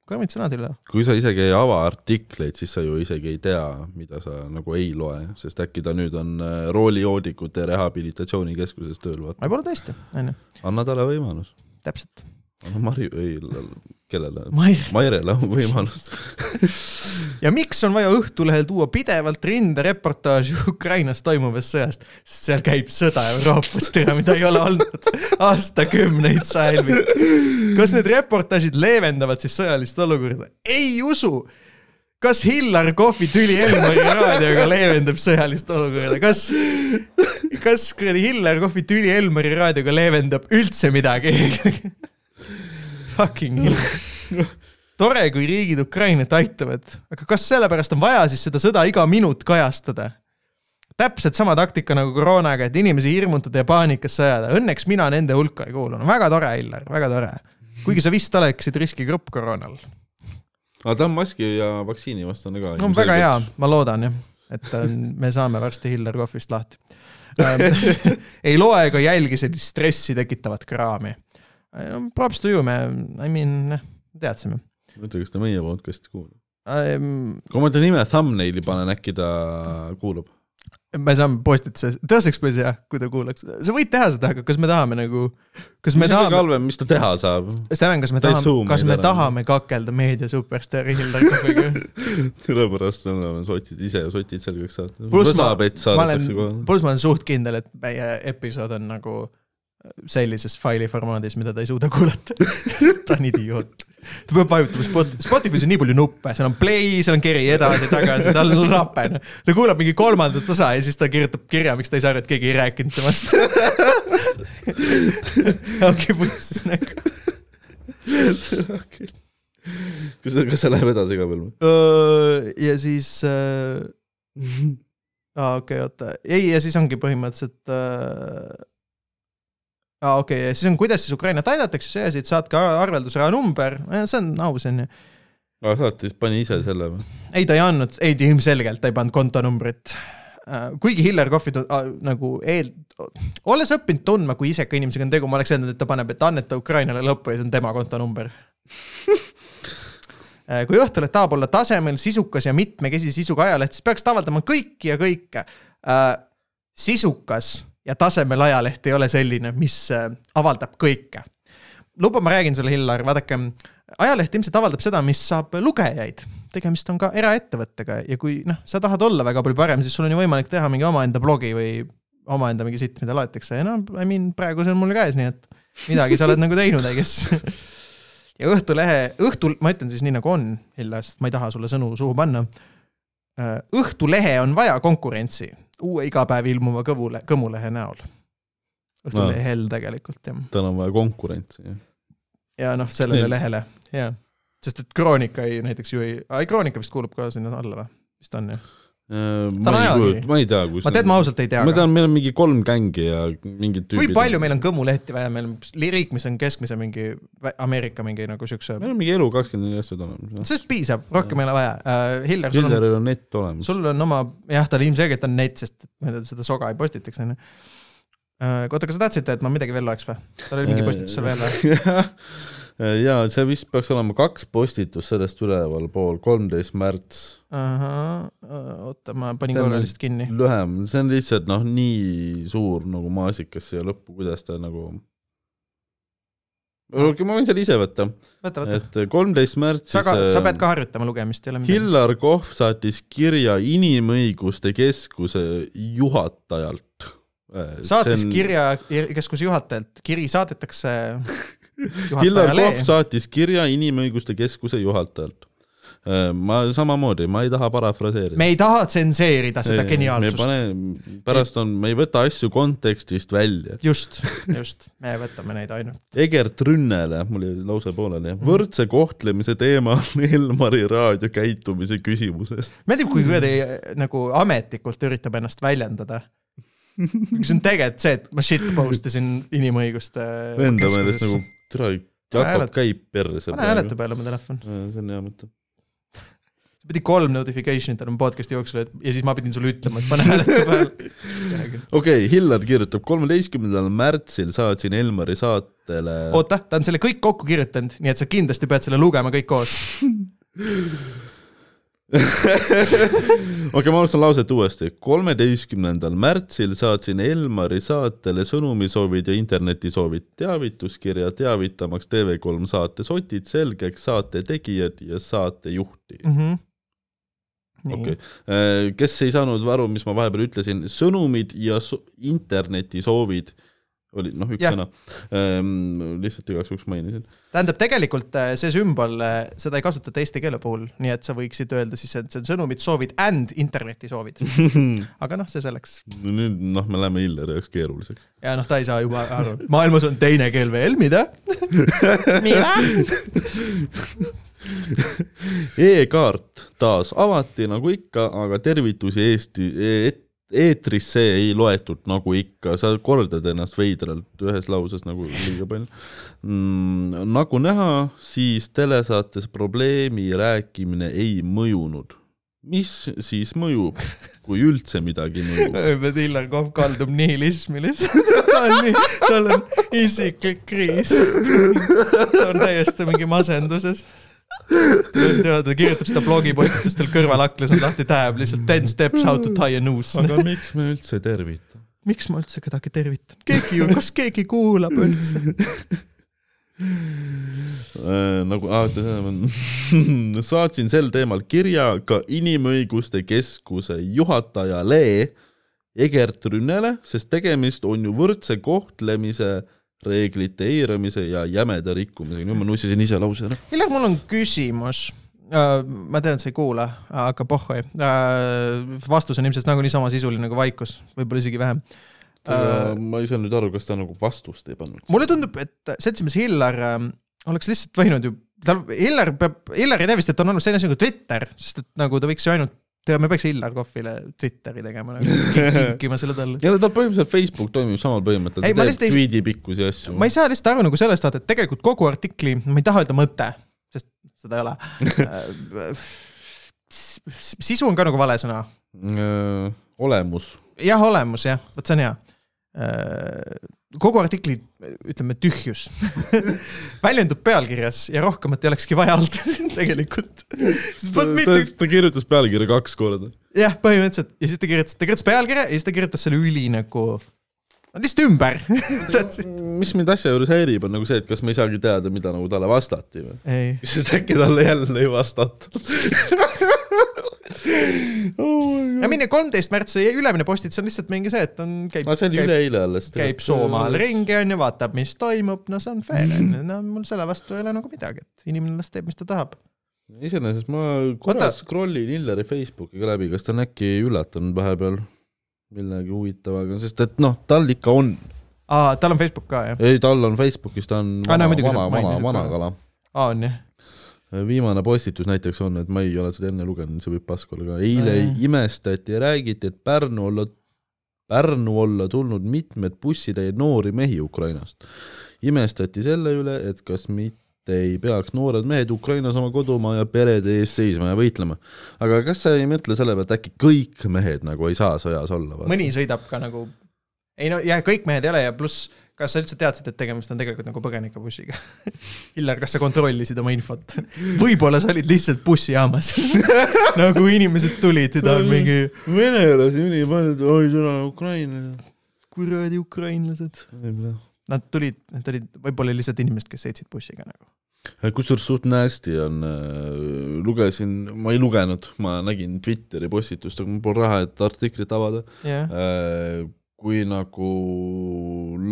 Speaker 1: karmid sõnad, Hillar.
Speaker 2: kui sa isegi ei ava artikleid, siis sa ju isegi ei tea, mida sa nagu ei loe, sest äkki ta nüüd on äh, roolijoodikute rehabilitatsioonikeskuses tööl, vaata.
Speaker 1: võib-olla tõesti, onju,
Speaker 2: anna talle võimalus.
Speaker 1: täpselt.
Speaker 2: Anna Marju, ei, kellele? Mairele on võimalus.
Speaker 1: ja miks on vaja Õhtulehel tuua pidevalt rindereportaaži Ukrainas toimuvast sõjast, sest seal käib sõda Euroopas, tere, mida ei ole olnud aastakümneid salmid. kas need reportaažid leevendavad siis sõjalist olukorda? ei usu kas Hillar Kohvi tüli Elmari raadioga leevendab sõjalist olukorda, kas, kas kuradi Hillar Kohvi tüli Elmari raadioga leevendab üldse midagi? Fucking Hillar. tore, kui riigid Ukrainat aitavad, aga kas sellepärast on vaja siis seda sõda iga minut kajastada? täpselt sama taktika nagu koroonaga, et inimesi hirmutada ja paanikasse ajada, õnneks mina nende hulka ei kuulu, no väga tore, Hillar, väga tore. kuigi sa vist oleksid riskigrupp koroonal
Speaker 2: aga ta on maski ja vaktsiini vastane ka.
Speaker 1: no väga hea, ma loodan jah, et me saame varsti Hillar Kohvist lahti. ei loe ega jälgi sellist stressi tekitavat kraami. Props to you, me, I mean, teadsime.
Speaker 2: mõtle, kas ta meie podcast'i kuulab.
Speaker 1: me
Speaker 2: kui ma ta nime thumbnaili panen, äkki ta kuulab?
Speaker 1: saame postituse, tõuseks päris hea, kui ta kuulaks, sa võid teha seda, aga kas me tahame nagu, kas me
Speaker 2: mis
Speaker 1: tahame,
Speaker 2: halvem, mis ta teha saab?
Speaker 1: Steven, kas me tahame kas me
Speaker 2: ära.
Speaker 1: tahame kakelda meedia superstaari Hillar Kohviga?
Speaker 2: sellepärast on sotid ise sotid selgeks saata.
Speaker 1: Pluss ma- olen pluss ma olen suht kindel, et meie episood on nagu sellises faili formaadis, mida ta ei suuda kuulata. ta on idioot. ta peab vajutama Spot-, Spotify's on nii palju nuppe, seal on play, seal on kiri edasi-tagasi, tal on lape. ta kuulab mingi kolmandat osa ja siis ta kirjutab kirja, miks ta ei saa aru, et keegi ei rääkinud temast. ongi putsis nagu.
Speaker 2: kas, kas see läheb edasi ka veel
Speaker 1: ja siis äh. aa, okei, oota, ei, ja siis ongi põhimõtteliselt äh,. aa, okei, ja siis on, kuidas siis Ukrainat aidatakse, see asi, et saatke arveldusraha number, see on aus, onju.
Speaker 2: aa, saatis, pani ise selle või?
Speaker 1: ei, ta ei andnud, ei ilmselgelt ta ei pannud kontonumbrit. kuigi Hillar Kohvi ah, nagu eel, olles õppinud tundma, kui iseka inimesega on tegu, ma oleks öelnud, et ta paneb, et anneta Ukrainale lõppu ja see on tema kontonumber. kui Õhtuleht tahab olla tasemel, sisukas ja mitmekesise sisuga ajaleht, siis peaks ta avaldama kõiki ja kõike. sisukas ja tasemel ajaleht ei ole selline, mis äh, avaldab kõike. luba, ma räägin sulle, Hillar, vaadake, ajaleht ilmselt avaldab seda, mis saab lugejaid. tegemist on ka eraettevõttega ja kui noh, sa tahad olla väga palju parem, siis sul on ju võimalik teha mingi omaenda blogi või omaenda mingi sitt, mida loetakse ja no I mean praegu see on mul käes, nii et midagi sa oled nagu teinud, I guess. ja Õhtulehe, õhtul, ma ütlen siis nii nagu on, Hillar, sest ma ei taha sulle sõnu suhu panna. Õhtulehe on vaja konkurentsi uue iga päev ilmuva kõvule, kõmulehe näol. Õhtulehel tegelikult jah
Speaker 2: tal on vaja konkurentsi.
Speaker 1: ja noh, sellele
Speaker 2: Nii.
Speaker 1: lehele, jaa. sest et Kroonika ei näiteks ju ei, ei Kroonika vist kuulub ka sinna alla või? vist on jah?
Speaker 2: Ma
Speaker 1: on
Speaker 2: ei kujuta, ma ei tea, kus
Speaker 1: ma tead, ma ausalt ei tea
Speaker 2: ma. tean, meil on mingi kolm gängi ja mingid tüübid
Speaker 1: kui palju meil on kõmulehti vaja, meil on riik, mis on keskmise mingi Ameerika mingi nagu siukse,
Speaker 2: meil on mingi elu kakskümmend neli aastat olemas.
Speaker 1: sellest piisab, rohkem ei ole vaja uh,. Hiller, sul on,
Speaker 2: Hilleril on net olemas.
Speaker 1: sul on oma, jah, tal ilmselgelt on net, sest ma ei tea, seda soga ei postitaks, onju. oota, kas sa tahtsid, et ma midagi veel loeks või? tal oli mingi postitus seal veel või?
Speaker 2: ja see vist peaks olema kaks postitust sellest ülevalpool, kolmteist märts.
Speaker 1: ahah, oota, ma panin korra lihtsalt kinni.
Speaker 2: lühem, see on lihtsalt noh, nii suur nagu maasikas siia lõppu, kuidas ta nagu. okei, ma võin selle ise võtta, et kolmteist märtsis.
Speaker 1: sa ka, sa pead ka harjutama lugemist, ei ole midagi.
Speaker 2: Hillar Kohv saatis kirja Inimõiguste Keskuse juhatajalt.
Speaker 1: saatis on... kirja keskuse juhatajalt, kiri saadetakse
Speaker 2: Hillar Kohv. saatis kirja Inimõiguste Keskuse juhatajalt. ma samamoodi, ma ei taha parafraseerida.
Speaker 1: me ei taha tsenseerida seda
Speaker 2: me
Speaker 1: geniaalsust.
Speaker 2: pärast on, me ei võta asju kontekstist välja.
Speaker 1: just, just, me võtame neid ainult.
Speaker 2: Egert Rünnele, mul jäi lause pooleli, võrdse kohtlemise teema on Elmari raadio käitumise küsimuses.
Speaker 1: meeldib, kui kuradi nagu ametlikult üritab ennast väljendada. see on tegelikult see, et ma shitpost isin inimõiguste.
Speaker 2: Enda meelest nagu, türa, Jakob käib perse
Speaker 1: pane hääletu. peale oma telefon.
Speaker 2: see on hea mõte.
Speaker 1: sa pidid kolm notification'it andma podcast'i jooksul, ja siis ma pidin sulle ütlema, et pane hääletu peale.
Speaker 2: okei Hillar kirjutab, kolmeteistkümnendal märtsil saatsin Elmari saatele
Speaker 1: oota, ta on selle kõik kokku kirjutanud, nii et sa kindlasti pead selle lugema kõik koos.
Speaker 2: okei okay,, ma alustan lauset uuesti. kolmeteistkümnendal märtsil saatsin Elmari saatele sõnumisoovid ja internetisoovid, teavituskirja teavitamaks TV3 saate sotid selgeks saate tegijad ja saatejuhti.
Speaker 1: Mhm.
Speaker 2: okei, kes ei saanud aru, mis ma vahepeal ütlesin, sõnumid ja so internetisoovid oli noh, üks sõna ehm,. lihtsalt igaks juhuks mainisin.
Speaker 1: tähendab, tegelikult äh, see sümbol, seda ei kasutata eesti keele puhul, nii et sa võiksid öelda siis, et see on sõnumid, soovid and internetisoovid. aga noh, see selleks.
Speaker 2: nüüd noh, me läheme Hilleri jaoks keeruliseks.
Speaker 1: ja noh, ta ei saa juba aru, maailmas on teine keel veel, mida? mida?
Speaker 2: E-kaart taas avati nagu ikka, aga tervitusi Eesti e eetrisse ei loetud nagu ikka, sa kordad ennast veidralt ühes lauses nagu liiga palju mm,. nagu näha, siis telesaates probleemi rääkimine ei mõjunud. mis siis mõjub, kui üldse midagi mõjub?
Speaker 1: Hillar Kohv kaldub nihilismi lihtsalt, ta on tal on isiklik kriis. ta on täiesti mingi masenduses. tead, ta kirjutab seda blogipostitust, tal kõrval aknas on lahti tab lihtsalt ten steps how to tie a noose.
Speaker 2: aga miks me üldse tervitame?
Speaker 1: miks ma üldse kedagi tervitan? keegi ju, kas keegi kuulab üldse?
Speaker 2: Äh, nagu ah,, saatsin sel teemal kirja ka Inimõiguste Keskuse juhatajale Egert Rünnele, sest tegemist on ju võrdse kohtlemise reeglite eiramise ja jämeda rikkumisega. nüüd ma nussisin ise lause ära.
Speaker 1: Hillar, mul on küsimus. ma tean, et sa ei kuula, aga pohhoi. vastus on ilmselt nagunii sama sisuline nagu vaikus, võib-olla isegi vähem.
Speaker 2: ma ei saa nüüd aru, kas ta nagu vastust ei pannud.
Speaker 1: mulle tundub, et seltsimees Hillar ähm, oleks lihtsalt võinud ju, tal, Hillar peab, Hillar ei tea vist, et on olnud selline asi nagu Twitter, sest et nagu ta võiks ju ainult, me peaks Hillar Kohvile Twitteri tegema nagu, kinkima selle talle.
Speaker 2: ja tal põhimõtteliselt Facebook toimib samal põhimõttel,
Speaker 1: Ei,
Speaker 2: ta
Speaker 1: ma
Speaker 2: teeb
Speaker 1: ei-
Speaker 2: tweet'i pikkusi asju.
Speaker 1: ma ei saa lihtsalt aru nagu sellest vaata, et tegelikult kogu artikli, ma ei taha öelda mõte, sest seda ei ole. sisu on ka nagu vale sõna.
Speaker 2: Äh, olemus.
Speaker 1: jah, olemus jah, vot see on hea. Kogu artikli, ütleme tühjus väljendub pealkirjas ja rohkemat ei olekski vaja olnud tegelikult.
Speaker 2: ta, ta, ta kirjutas pealkirja kaks korda.
Speaker 1: jah, põhimõtteliselt ja siis ta kirjutas, ta kirjutas pealkirja ja siis ta kirjutas selle üli nagu, lihtsalt ümber.
Speaker 2: mis mind asja juures häirib, on nagu see, et kas me ei saagi teada, mida nagu talle vastati või?
Speaker 1: ei,
Speaker 2: sest äkki talle jälle ei vastatud oh.
Speaker 1: ja mine kolmteist märts, see ülemine postitus on lihtsalt mingi see, et on, käib
Speaker 2: no see oli
Speaker 1: käib,
Speaker 2: üleeile alles.
Speaker 1: käib Soomaal. ringi onju, vaatab, mis toimub, no see on fair onju, no mul selle vastu ei ole nagu midagi, et inimene las teeb, mis ta tahab.
Speaker 2: iseenesest ma korra scroll in Hilleri Facebooki ka läbi, kas ta on äkki üllatanud vahepeal millegi huvitavaga, sest et noh, tal ikka on.
Speaker 1: aa, tal on Facebook ka jah?
Speaker 2: ei, tal on Facebookis, ta on
Speaker 1: Aa,
Speaker 2: vana vana, vana, vana
Speaker 1: ka.
Speaker 2: kala.
Speaker 1: aa, on jah?
Speaker 2: viimane postitus näiteks on, et ma ei ole seda enne lugenud, see võib pask olla ka, eile
Speaker 1: Ai.
Speaker 2: imestati ja räägiti, et Pärnu olla, Pärnu olla tulnud mitmed bussitäie noori mehi Ukrainast. imestati selle üle, et kas mitte ei peaks noored mehed Ukrainas oma kodumaa ja perede eest seisma ja võitlema. aga kas sa ei mõtle selle pealt, äkki kõik mehed nagu ei saa sõjas olla?
Speaker 1: mõni sõidab ka nagu, ei no ja kõik mehed ei ole ja pluss, kas sa üldse teadsid, et tegemist on tegelikult nagu põgenikebussiga? Hillar, kas sa kontrollisid oma infot? võib-olla sa olid lihtsalt bussijaamas nagu inimesed tulid ja ta on mingi
Speaker 2: venelasi ülipalju, oi täna Ukraina.
Speaker 1: kuradi ukrainlased. Nad tulid, need olid võib-olla lihtsalt inimesed, kes sõitsid bussiga nagu.
Speaker 2: kusjuures suht nasty on, lugesin, ma ei lugenud, ma nägin Twitteri postitust, aga mul pole raha, et artiklit avada.
Speaker 1: jah,
Speaker 2: kui nagu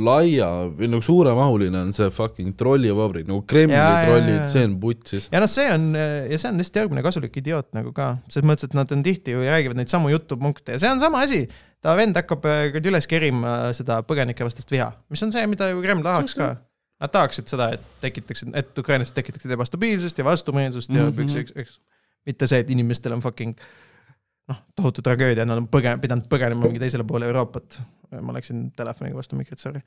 Speaker 2: laia või nagu suuremahuline on see fucking trollivabrik, nagu Kremli
Speaker 1: jaa,
Speaker 2: trollid see on putsis.
Speaker 1: ja noh, see on ja see on lihtsalt järgmine kasulik idioot nagu ka, selles mõttes, et nad on tihti ju räägivad neid samu jutupunkte ja see on sama asi. Ta vend hakkab äh, üles kerima seda põgenikevastast viha, mis on see, mida ju Kreml tahaks ka. Nad tahaksid seda, et tekitaksid, et ukrainlased tekitaksid ebastabiilsust ja vastumeelsust ja
Speaker 2: Mhm.
Speaker 1: üks, üks, üks, mitte see, et inimestel on fucking noh, tohutu tragöödia, nad on põge-, pidanud põgenema mingi teisele poole Euroopat. ma läksin telefoniga vastu mikrit, sorry.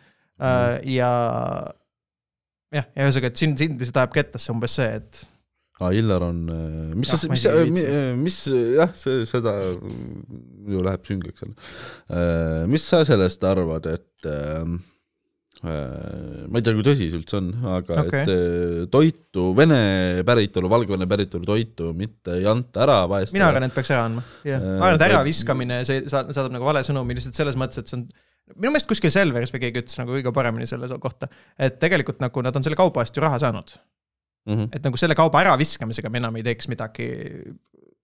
Speaker 1: ja jah, ja ühesõnaga, et sind, sind lihtsalt ajab kettasse umbes see, et
Speaker 2: aa, Illar on, mis
Speaker 1: Jah,
Speaker 2: sa,
Speaker 1: ma
Speaker 2: mis,
Speaker 1: ei
Speaker 2: mis, mis, jah, see, seda ju läheb süngeks seal. mis sa sellest arvad, et äh, äh, ma ei tea, kui tõsi see üldse on, aga okay. et äh, toitu, Vene päritolu, Valgevene päritolu toitu mitte ei anta ära vaestele.
Speaker 1: mina arvan, et peaks ära andma. jah,
Speaker 2: Äh,
Speaker 1: ma arvan, et äraviskamine, see sa- saadab nagu vale sõnumi lihtsalt selles mõttes, et see on minu meelest kuskil Selveris või keegi ütles nagu kõige paremini selle kohta, et tegelikult nagu nad on selle kauba eest ju raha saanud.
Speaker 2: mm. -hmm.
Speaker 1: et nagu selle kauba äraviskamisega me enam ei teeks midagi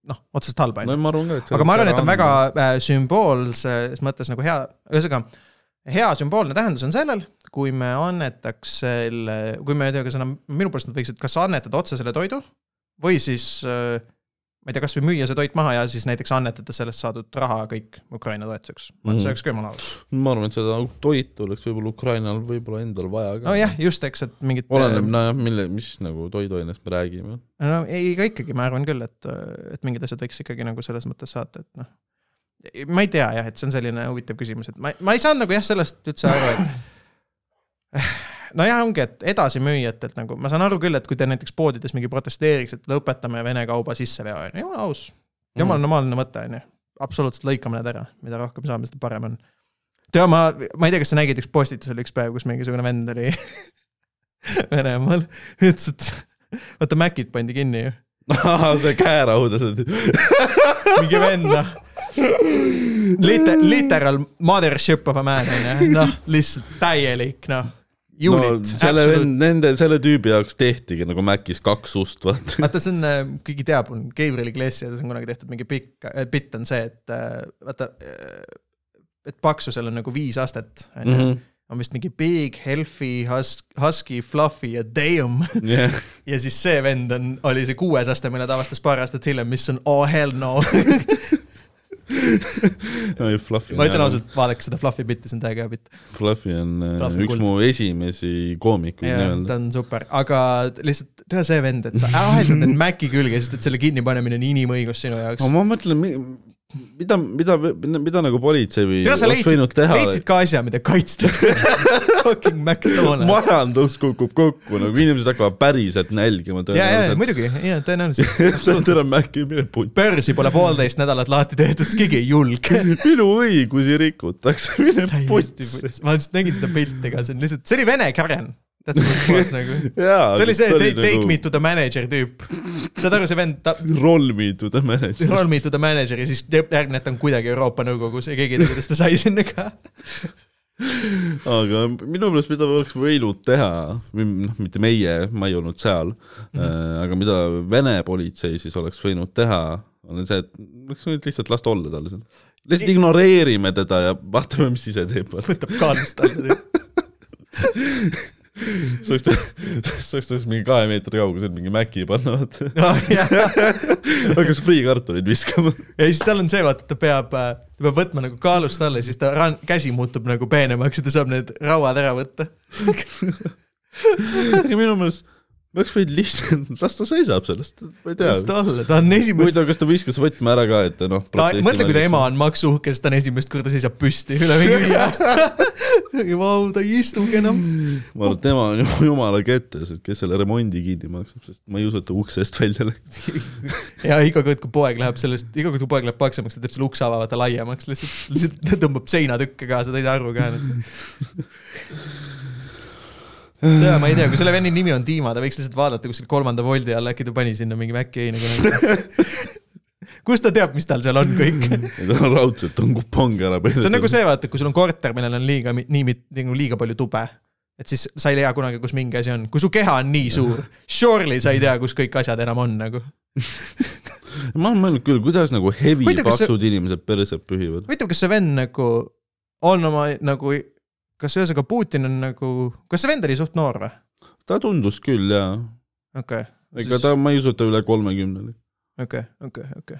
Speaker 1: noh, otseselt halba,
Speaker 2: no ma arvan ka, et
Speaker 1: aga ma arvan, et on väga äh, sümboolses mõttes nagu hea, ühesõnaga hea sümboolne tähendus on sellel, kui me annetaks selle, kui me ühesõnaga, minu poolest nad võiksid kas annetada otse selle toidu või siis äh, ma ei tea, kasvõi müüa see toit maha ja siis näiteks annetada sellest saadud raha kõik Ukraina toetuseks. ma arvan, et see
Speaker 2: Mhm.
Speaker 1: oleks ka jumala aus.
Speaker 2: ma arvan, et seda toitu oleks võib-olla Ukrainal võib-olla endal vaja ka.
Speaker 1: nojah, just, eks, et mingit.
Speaker 2: oleneb, nojah, mille, mis nagu toiduainest me räägime.
Speaker 1: no ei, ega ikkagi ma arvan küll, et, et mingid asjad võiks ikkagi nagu selles mõttes saata, et noh. ma ei tea jah, et see on selline huvitav küsimus, et ma, ma ei saanud nagu jah, sellest üldse aru, et nojah, ongi, et edasimüüjatelt nagu, ma saan aru küll, et kui te näiteks poodides mingi protesteeriks, et lõpetame Vene kauba sisseveo, on ju, jumala aus. jumala normaalne mõte, on ju. absoluutselt lõikame need ära, mida rohkem saame, seda parem on. tead, ma, ma ei tea, kas sa nägid, üks postitus oli üks päev, kus mingisugune vend oli Venemaal, ütles, et vaata Macid pandi kinni ju,
Speaker 2: see käeraud,
Speaker 1: mingi vend noh. Liter-, literal mothership of a man on ju, noh lihtsalt täielik noh.
Speaker 2: No
Speaker 1: Unit,
Speaker 2: selle vend, nende, selle tüübi jaoks tehtigi nagu Macis kaks ust, vaata.
Speaker 1: vaata, see on, keegi teab, on Gabriel Iglesias on kunagi tehtud mingi pikk, bitt on see, et äh, vaata, et paksusel on nagu viis astet, on ju.
Speaker 2: Mhm.
Speaker 1: on vist mingi big, healthy, hus-, husky, fluffy ja damn.
Speaker 2: jah,
Speaker 1: ja siis see vend on, oli see kuues aste, mille ta avastas paar aastat hiljem, mis on oh hell no.
Speaker 2: Fluffy
Speaker 1: ma ütlen. ausalt, vaadake seda Fluffy bitti, see on täiega hea bitt.
Speaker 2: Fluffy on äh,
Speaker 1: Fluffy
Speaker 2: üks
Speaker 1: kuld.
Speaker 2: mu esimesi koomikuid nii-öelda
Speaker 1: ta. on super, aga lihtsalt tea see vend, et sa aheldad end Maci külge, sest et selle kinnipanemine on inimõigus sinu jaoks
Speaker 2: aga. ma mõtlen, mida, mida, mida nagu politsei või oleks võinud
Speaker 1: leidsid,
Speaker 2: teha.
Speaker 1: leidsid ka asja, mida kaitsta. Fucking McDonalds.
Speaker 2: majandus kukub kokku, nagu inimesed hakkavad päriselt nälgima
Speaker 1: ja, ja, ja
Speaker 2: tõenäoliselt.
Speaker 1: muidugi, ja tõenäoliselt.
Speaker 2: tere, Maci, mine putt.
Speaker 1: börsi pole poolteist nädalat lahti tehtud, sest keegi ei julge.
Speaker 2: minu õigusi rikutakse, mine putsi,
Speaker 1: ma lihtsalt nägin seda pilti ka, see on lihtsalt, see oli vene Karen. That's what it was nagu. ta oli see take, take me to the manager tüüp. saad aru, see vend, ta,
Speaker 2: Roll me to the manager.
Speaker 1: roll me to the manager ja siis järgmine, et ta on kuidagi Euroopa Nõukogus ja keegi ei tea, kuidas ta sai sinna ka.
Speaker 2: aga minu meelest, mida oleks võinud teha, noh, mitte meie, ma ei olnud seal mm. -hmm. aga mida Vene politsei siis oleks võinud teha, on see, et oleks võinud lihtsalt lasta olla tal seal. lihtsalt ignoreerime teda ja vaatame, mis ise teeb.
Speaker 1: võtab kaalust alla.
Speaker 2: sa oleks, sa oleks mingi kahe meetri kaugusel mingi mäki panna, vaata.
Speaker 1: ja
Speaker 2: hakkas friikartuleid viskama.
Speaker 1: siis tal on see, vaata, ta peab, ta peab võtma nagu kaalust alla ja siis ta ran-, käsi muutub nagu peenemaks ja ta saab need rauad ära võtta.
Speaker 2: minu meelest ma oleks võinud lihtsalt, las ta seisab sellest, ma ei tea
Speaker 1: las. ta olla, ta on esimest,
Speaker 2: huvitav, kas ta viskas võtme ära ka, et noh.
Speaker 1: ta, mõtle, kui ta ema on maksuuhke, siis ta on esimest korda seisab püsti üle mingi viie aasta. Vau, ta ei istugi enam.
Speaker 2: ma arvan, et tema on ju jumala kettes, et kes selle remondi kinni maksab, sest ma ei usu, et ta uksest välja läks.
Speaker 1: ja iga kord, kui poeg läheb sellest, iga kord, kui poeg läheb paksemaks, ta teeb selle ukse avavata laiemaks, lihtsalt, lihtsalt ta tõmbab seinatükke kaasa, ta ei saa aru ka. Ja ma ei tea, kui selle venni nimi on Dima, ta võiks lihtsalt vaadata kuskil kolmanda voldi all, äkki ta pani sinna mingi Maci heina kunagi. kust ta teab, mis tal seal on kõik?
Speaker 2: raudselt on kupong ära
Speaker 1: see on nagu see, vaata, kui sul on korter, millel on liiga, nii, nagu liiga palju tube, et siis sa ei tea kunagi, kus mingi asi on, kui su keha on nii suur, surely sa ei tea, kus kõik asjad enam on nagu.
Speaker 2: ma olen mõelnud küll, kuidas nagu heavy
Speaker 1: Huvitav, kas see-
Speaker 2: paksud inimesed perse pühivad.
Speaker 1: huvitav, kas see vend nagu on oma nagu, kas ühesõnaga Putin on nagu, kas see vend oli suht noor või?
Speaker 2: ta tundus küll jaa,
Speaker 1: okei
Speaker 2: ega ta, ma ei usu, et ta üle kolmekümne oli.
Speaker 1: okei, okei, okei.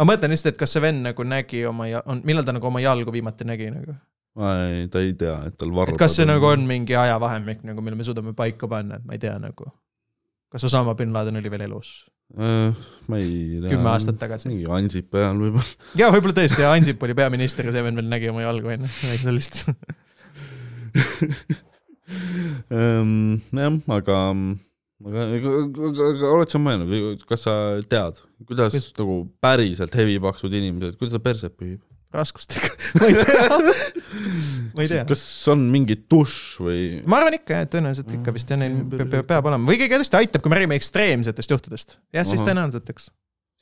Speaker 1: ma mõtlen lihtsalt, et kas see vend nagu nägi oma ja on, millal ta nagu oma jalgu viimati nägi nagu,
Speaker 2: ei, ta ei tea, et tal varrud.
Speaker 1: et kas see nagu on mingi ajavahemik nagu, mille me suudame paika panna, et ma ei tea nagu. kas Osama bin Laden oli veel elus?
Speaker 2: äh,? ma ei tea.
Speaker 1: Kümme aastat tagasi.
Speaker 2: mingi Ansipi ajal võib-olla.
Speaker 1: ja võib-olla tõesti, Ansip oli peaminister ja see vend veel nägi oma jalgu onju, midagi sellist.
Speaker 2: Ehm, jah, aga, aga, aga, aga, oled sa mõelnud, kas sa tead, kuidas
Speaker 1: Kus-
Speaker 2: nagu päriselt heavy paksud inimesed, kuidas ta perset pühib?
Speaker 1: raskustega, ma ei tea, ma ei tea.
Speaker 2: kas on mingi dušš või?
Speaker 1: ma arvan ikka jah, tõenäoliselt ikka vist jah, neil pe- pe- peab olema või keegi tõesti aitab, kui me räägime ekstreemsetest juhtudest. jah, siis tõenäoliselt, eks.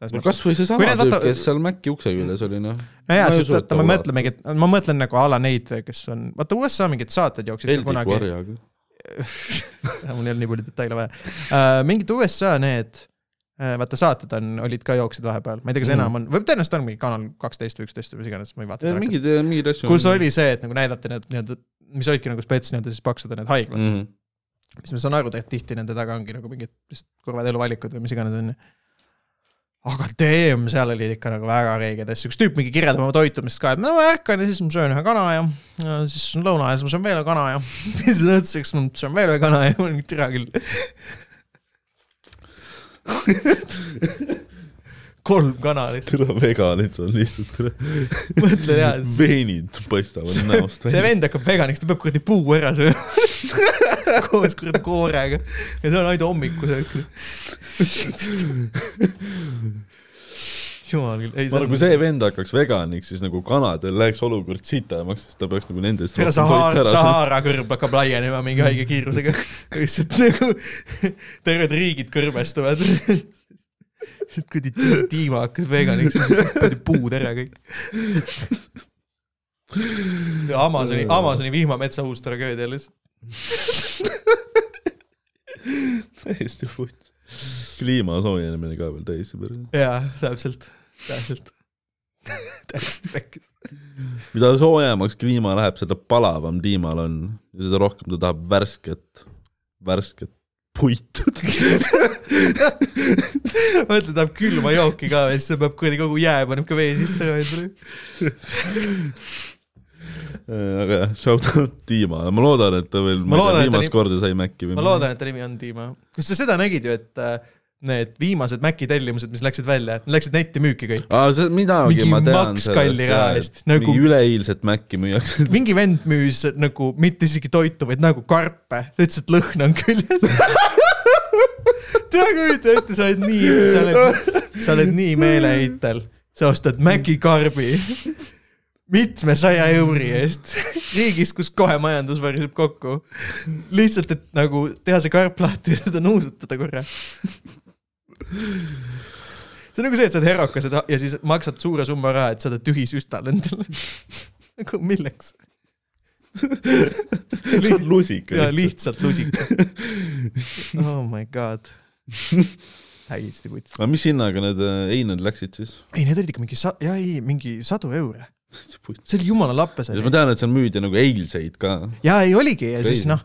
Speaker 2: No kasvõi seesama tüüp,
Speaker 1: vaata-
Speaker 2: kes seal Maci ukse küljes oli, noh.
Speaker 1: no jaa,
Speaker 2: ma ei
Speaker 1: sest vaata,
Speaker 2: ta
Speaker 1: me mõtlemegi, et ma mõtlen nagu a la neid, kes on, vaata USA mingid saated jooksid
Speaker 2: Heldiku
Speaker 1: kunagi,
Speaker 2: harjaga.
Speaker 1: mul ei olnud nii palju detaile vaja uh,. mingid USA need uh,, vaata saated on, olid ka jooksid vahepeal, ma ei tea, kas
Speaker 2: Mhm.
Speaker 1: enam on, võib tõenäoliselt on mingi kanal kaksteist või üksteist või mis iganes, ma ei vaata.
Speaker 2: mingid, mingid asju.
Speaker 1: kus oli see, et nagu näidati need nii-öelda, mis olidki nagu spets nii-öelda siis paksud need haiglad mm.,
Speaker 2: mm.
Speaker 1: mis ma saan aru, et tihti nende taga ongi nagu mingid lihtsalt kurvad eluvalikud või mis iganes onju. Aga damn, seal oli ikka nagu väga reigeid asju, üks tüüp mingi kirjeldab oma toitumist ka, et no ma ärkan ja siis ma söön ühe kana ja, ja siis on lõuna ja siis ma söön veel ühe kana ja siis õhtuseks ma söön veel ühe kana ja ma olin türa küll. kolm kana lihtsalt,
Speaker 2: tere, veganid on lihtsalt,
Speaker 1: mõtlen jaa,
Speaker 2: veenid paistavad näost
Speaker 1: see. vend hakkab veganiks, ta peab kuradi puu ära sööma koos kuradi koorega ja see on ainult hommikusöök. jumal küll, ei
Speaker 2: ma arvan, kui see vend hakkaks veganiks, siis nagu kanadel läheks olukord sitemaks, sest ta peaks nagu nendest
Speaker 1: ega
Speaker 2: rohkem
Speaker 1: Sahara,
Speaker 2: ära saama.
Speaker 1: Sahara kõrb hakkab laienema mingi haige kiirusega. lihtsalt nagu terved riigid kõrbestuvad. kuradi Dima hakkas veganiks, kuradi puud ära kõik. Amazoni, Amazoni vihmametsa uus tragöödia lihtsalt.
Speaker 2: täiesti puht. kliima soojenemine ka veel täiesti päris.
Speaker 1: jaa, täpselt, täpselt. täiesti pekkis.
Speaker 2: mida soojemaks kliima läheb, seda palavam tiimal on ja seda rohkem ta tahab värsket, värsket puitu.
Speaker 1: mõtle, tahab külma jooki ka ja siis ta peab kuradi kogu jää paneb ka vee sisse.
Speaker 2: aga jah, shout out Dima, ma loodan, et ta veel,
Speaker 1: Ma loodan, et
Speaker 2: viimast
Speaker 1: nii-
Speaker 2: korda sai Maci või
Speaker 1: ma loodan, et ta nimi on Dima. kas sa seda nägid ju, et äh, need viimased Maci tellimused, mis läksid välja, läksid netti müüki kõik.
Speaker 2: aa, see midagi ma tean
Speaker 1: eest, nagu-
Speaker 2: mingi üleeilset Maci müüakse.
Speaker 1: mingi vend müüs nagu mitte isegi toitu, vaid nagu karpe, ta ütles, et lõhn on küljes. tea kujuta ette, sa oled nii, sa oled, sa oled nii meeleheitel, sa ostad Maci karbi mitmesaja euri eest riigis, kus kohe majandus variseb kokku. lihtsalt, et nagu teha see karp lahti ja seda nuusutada korra. see on nagu see, et sa oled herokas ja siis maksad suure summa raha, et saada tühi süstal endale. nagu milleks?
Speaker 2: see on lusika
Speaker 1: ja. lihtsalt lusika. oh my god. täiesti puts.
Speaker 2: aga mis hinnaga need äh, eined läksid siis?
Speaker 1: ei, need olid ikka mingi sa-, jaa ei, mingi sadu eure.
Speaker 2: Siis
Speaker 1: see oli jumala lappes
Speaker 2: ma tean, et seal müüdi nagu eilseid ka.
Speaker 1: jaa, ei oligi ja siis
Speaker 2: Crazy.
Speaker 1: noh,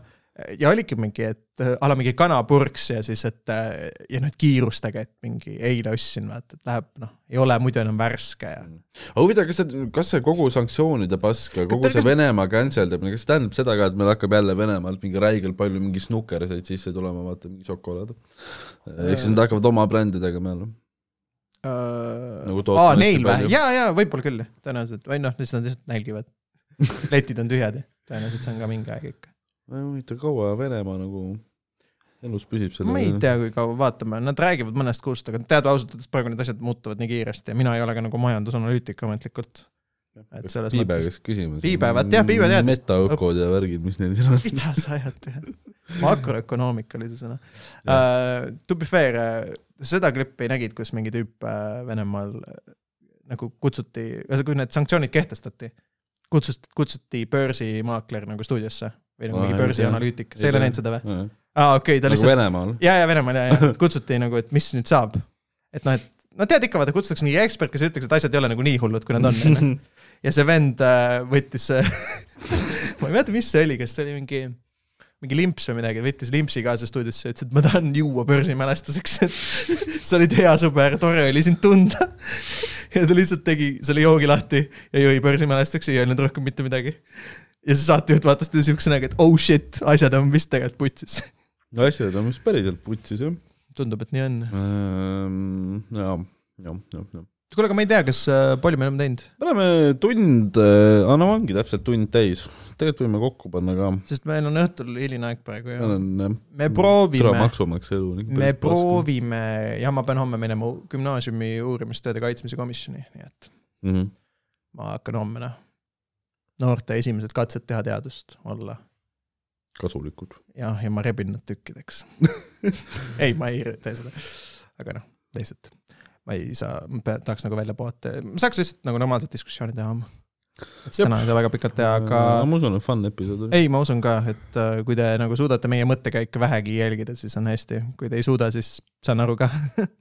Speaker 1: ja oligi mingi, et äh, a la mingi kanapurks ja siis, et äh, ja nüüd kiirustage, et mingi eile ostsin, vaata, et läheb noh, ei ole muidu enam värske ja.
Speaker 2: aga huvitav, kas see, kas see kogu sanktsioonide pask ja kogu
Speaker 1: Kas-
Speaker 2: see Venemaa cancel damine, kas see tähendab seda ka, et meil hakkab jälle Venemaalt mingi räigelt palju mingi snukkerseid sisse tulema, vaata mingi šokolaad. ehk siis nad hakkavad oma brändi tegema jälle. Nagu tootma
Speaker 1: aa, neil või
Speaker 2: palju.?
Speaker 1: ja, ja võib-olla küll, tõenäoliselt või noh, siis nad lihtsalt nälgivad. letid on tühjad ja tõenäoliselt see on ka mingi aeg ikka.
Speaker 2: huvitav, kaua Venemaa nagu elus püsib selle
Speaker 1: ma ei tea, kui kaua, vaatame, nad räägivad mõnest kuust, aga tead ausalt öeldes praegu need asjad muutuvad nii kiiresti ja mina ei ole ka nagu majandusanalüütik ametlikult. Et selles
Speaker 2: Piibe
Speaker 1: mõttes,
Speaker 2: käest küsima.
Speaker 1: Piibe, vaat jah, Piibe teadis.
Speaker 2: metaökod ja värgid, mis neil siin on.
Speaker 1: mida sa ajad makroökonoomika oli see sõna uh,. To be fair, seda klippi nägid, kus mingi tüüp uh, Venemaal nagu kutsuti, kui need sanktsioonid kehtestati, kutsuti, kutsuti börsimaakler nagu stuudiosse või nagu mingi börsianalüütik, sa ei ole näinud seda või?
Speaker 2: nagu
Speaker 1: aa, okei ta lihtsalt,
Speaker 2: Venemaal.
Speaker 1: ja, ja Venemaal ja, ja kutsuti nagu, et mis nüüd saab. et noh, et no tead ikka, vaata kutsutakse mingi ekspert, kes ütleks, et asjad ei ole nagu nii hullud, kui nad on, onju. ja see vend äh, võttis, ma ei mäleta, mis see oli, kas see oli mingi, mingi limps või midagi, võttis limpsi kaasa stuudiosse ütles, et ma tahan juua börsimälestuseks, et sa olid hea sõber, tore oli sind tunda. ja ta lihtsalt tegi selle joogi lahti ja jõi börsimälestuseks, ei öelnud rohkem mitte midagi. ja see saatejuht vaatas teda siukse näoga, et oh shit, asjad on vist tegelikult putsis.
Speaker 2: asjad on vist päriselt putsis jah.
Speaker 1: tundub, et nii on.
Speaker 2: ja, ja, ja, ja.
Speaker 1: kuule, aga ma ei tea, kas äh, palju me oleme teinud,
Speaker 2: me oleme tund, aa no ongi täpselt tund täis, tegelikult võime kokku panna ka.
Speaker 1: sest meil on õhtul hiline aeg praegu
Speaker 2: jah.
Speaker 1: me proovime, me. proovime ja ma pean homme minema gümnaasiumi uurimistööde kaitsmise komisjoni, nii et
Speaker 2: Mhm.
Speaker 1: ma hakkan homme noh, noorte esimesed katsed teha teadust olla
Speaker 2: kasulikud.
Speaker 1: jah, ja ma rebin nad tükkideks. ei, ma ei tee seda, aga noh, lihtsalt ma ei saa, ma tahaks nagu välja puhata, ma saaks lihtsalt nagu normaalset diskussiooni teha. Täna ei saa väga pikalt teha, aga
Speaker 2: ma usun, et fun episood oli.
Speaker 1: ei, ma usun ka, et äh, kui te nagu suudate meie mõttekäike vähegi jälgida, siis on hästi, kui te ei suuda, siis saan aru ka.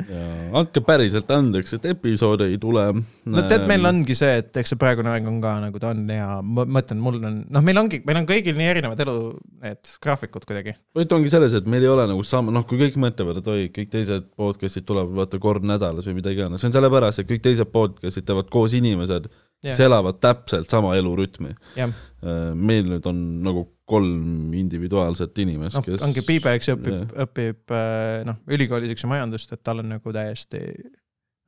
Speaker 2: andke päriselt andeks, et episoode ei tule.
Speaker 1: no tead, meil. ongi see, et eks see praegune aeg on ka nagu ta on ja ma mõtlen, mul on, noh, meil ongi, meil on kõigil nii erinevad elu, need graafikud kuidagi.
Speaker 2: point ongi selles, et meil ei ole nagu sama, noh, kui kõik mõtlevad, et oi, kõik teised podcast'id tulevad vaata kord nädalas või mida iganes, see on sellepärast, et kõik teised podcast'id teevad koos inimesed, kes
Speaker 1: jah,
Speaker 2: elavad täpselt sama elurütmi.
Speaker 1: jah,
Speaker 2: meil nüüd on nagu kolm individuaalset inimest,
Speaker 1: noh,
Speaker 2: kes
Speaker 1: ongi Piibe, eks õpib
Speaker 2: jah.,
Speaker 1: õpib äh, noh, ülikoolis, eks ju, majandust, et tal on nagu täiesti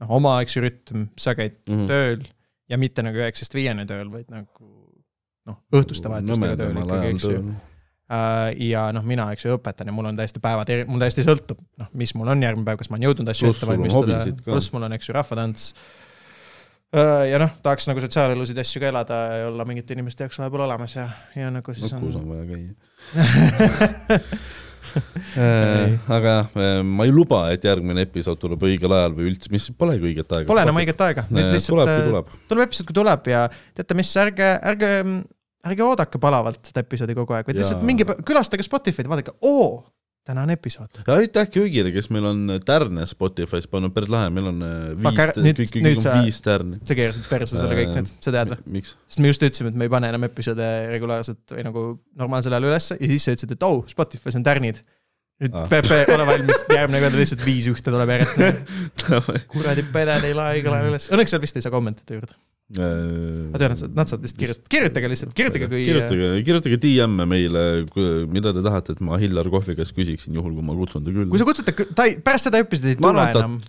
Speaker 1: noh, oma, eks ju, rütm, sa käid
Speaker 2: Mhm.
Speaker 1: tööl ja mitte nagu üheksast viieni tööl, vaid nagu noh, õhtuste vahetustega tööl ikkagi, eks ju. Äh, ja noh, mina, eks ju, õpetan ja mul on täiesti päevad, mul täiesti sõltub, noh, mis mul on järgmine päev, kas ma olen jõudnud asju ette valmistada pluss mul on, eks ju, rahvatants. Ja noh, tahaks nagu sotsiaalelusid asju ka elada ja olla mingite inimeste jaoks vahepeal olemas ja, ja nagu siis
Speaker 2: Nukus
Speaker 1: on
Speaker 2: on vaja käia. aga jah, ma ei luba, et järgmine episood tuleb õigel ajal või üldse, mis polegi õiget aega.
Speaker 1: Pole enam õiget aega, nüüd lihtsalt
Speaker 2: tuleb,
Speaker 1: äh,
Speaker 2: tuleb.
Speaker 1: tuleb episood, kui tuleb ja teate mis, ärge, ärge, ärge oodake palavalt seda episoodi kogu aeg, vaid lihtsalt minge, külastage Spotify'd, vaadake, oo, täna on episood.
Speaker 2: ja aitäh kõigile, kes meil on tärne Spotify's pannud, päris lahe, meil on äh, viis kõik, kõik on viis tärni.
Speaker 1: sa keerasid perse selle kõik nüüd, sa tead või? sest me just ütlesime, et me ei pane enam episoode regulaarselt või nagu normaalsel ajal ülesse ja siis sa ütlesid, et oh, Spotify's on tärnid. nüüd
Speaker 2: Ah.
Speaker 1: Pepe, ole valmis, järgmine kord lihtsalt viis ühte tuleb järjest. kuradi peded ei lae igal ajal üles, õnneks seal vist ei saa kommentida juurde. Ma tean, et nad saavad lihtsalt kirjutada, kirjutage lihtsalt, kirjutage kui.
Speaker 2: kirjutage, kirjutage DM-e meile, mida te tahate, et ma Hillar Kohvi käest küsiksin, juhul kui ma kutsun ta
Speaker 1: kui
Speaker 2: külla.
Speaker 1: sa kutsute, ta ei, pärast seda episoodi ei tule
Speaker 2: ta-
Speaker 1: enam.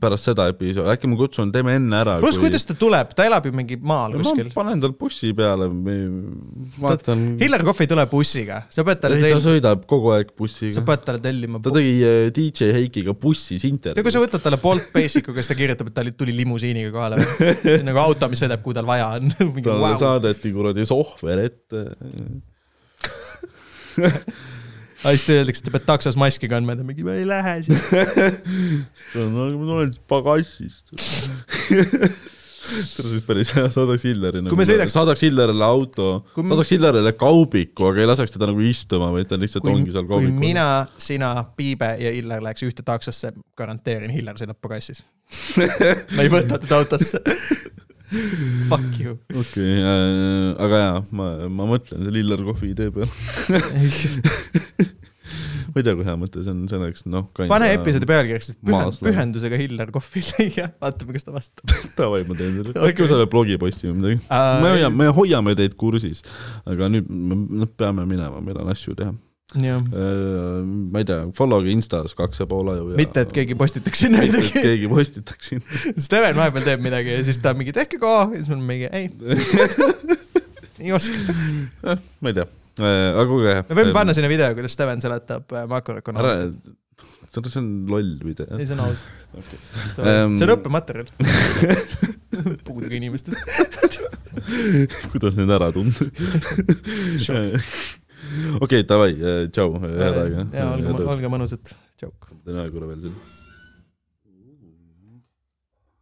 Speaker 2: Pärast seda episoodi, äkki ma kutsun, teeme enne ära.
Speaker 1: pluss, kuidas ta tuleb, ta elab ju mingi maal
Speaker 2: ma
Speaker 1: kuskil.
Speaker 2: panen tal bussi peale, vaatan.
Speaker 1: Hillar Kohv ei tule bussiga, sa pead talle
Speaker 2: ei, ta
Speaker 1: tellima,
Speaker 2: sõidab kogu aeg
Speaker 1: sa
Speaker 2: bussiga.
Speaker 1: pead talle tellima.
Speaker 2: ta tegi äh, DJ Heikiga bussis
Speaker 1: ja kui
Speaker 2: intervjuu
Speaker 1: sa. võtad talle Bolt Basicu, kes ta kirjutab, et ta tuli limusiiniga kohale see on nagu auto, mis sõidab, kuhu tal vaja on.
Speaker 2: talle
Speaker 1: vau.
Speaker 2: saadeti kuradi sohver ette.
Speaker 1: aga siis öeldakse, et sa pead taksos maski kandma ja ta mingi, ma ei lähe siis.
Speaker 2: no aga ma tulen siis pagassist. seda siis päris hea, saadaks Hilleri nagu
Speaker 1: Kui me sõidaks-
Speaker 2: saadaks Hillerile auto,
Speaker 1: Kui me-
Speaker 2: saadaks Hillerile kaubiku, aga ei laseks teda nagu istuma, vaid ta lihtsalt
Speaker 1: kui,
Speaker 2: ongi seal
Speaker 1: kui
Speaker 2: kaubikul.
Speaker 1: mina, sina, Piibe ja Hillar läheks ühte taksosse, garanteerin, Hillar sõidab pagassis. ma ei võta teda autosse. Fuck you.
Speaker 2: okei äh,, aga jaa, ma, ma mõtlen selle Illar Kohvi idee peale. ma ei tea, kui hea mõte see on, see oleks noh.
Speaker 1: pane episoodi pealkirjaks, et pühen-
Speaker 2: Maasla.
Speaker 1: pühendusega Hillar Kohvile ja vaatame, kas ta vastab.
Speaker 2: davai, ma teen selle,
Speaker 1: Okei.
Speaker 2: äkki me saame blogi postima midagi.
Speaker 1: Aa,
Speaker 2: me hoiame, me hoiame teid kursis, aga nüüd me noh, peame minema, meil on asju teha.
Speaker 1: jah,
Speaker 2: ma ei tea, follow'ge Instas kaks ja pool aju ja
Speaker 1: mitte, et keegi postitaks sinna midagi.
Speaker 2: keegi postitaks siin.
Speaker 1: Steven vahepeal teeb midagi ja siis ta mingi tehke ka ja siis oleme mingi ei, ei oska.
Speaker 2: ma ei tea, aga kuulge.
Speaker 1: me võime panna sinna video, kuidas Steven seletab äh,
Speaker 2: ära
Speaker 1: makroökonoomiat.,
Speaker 2: see on loll video.
Speaker 1: ei, see on aus.
Speaker 2: Ähm,
Speaker 1: see on õppematerjal. puudega inimestest.
Speaker 2: kuidas neid ära tunda? okei, davai, tšau, head aega.
Speaker 1: ja olge, olge mõnusad. tšau.
Speaker 2: teen aega korra veel siin.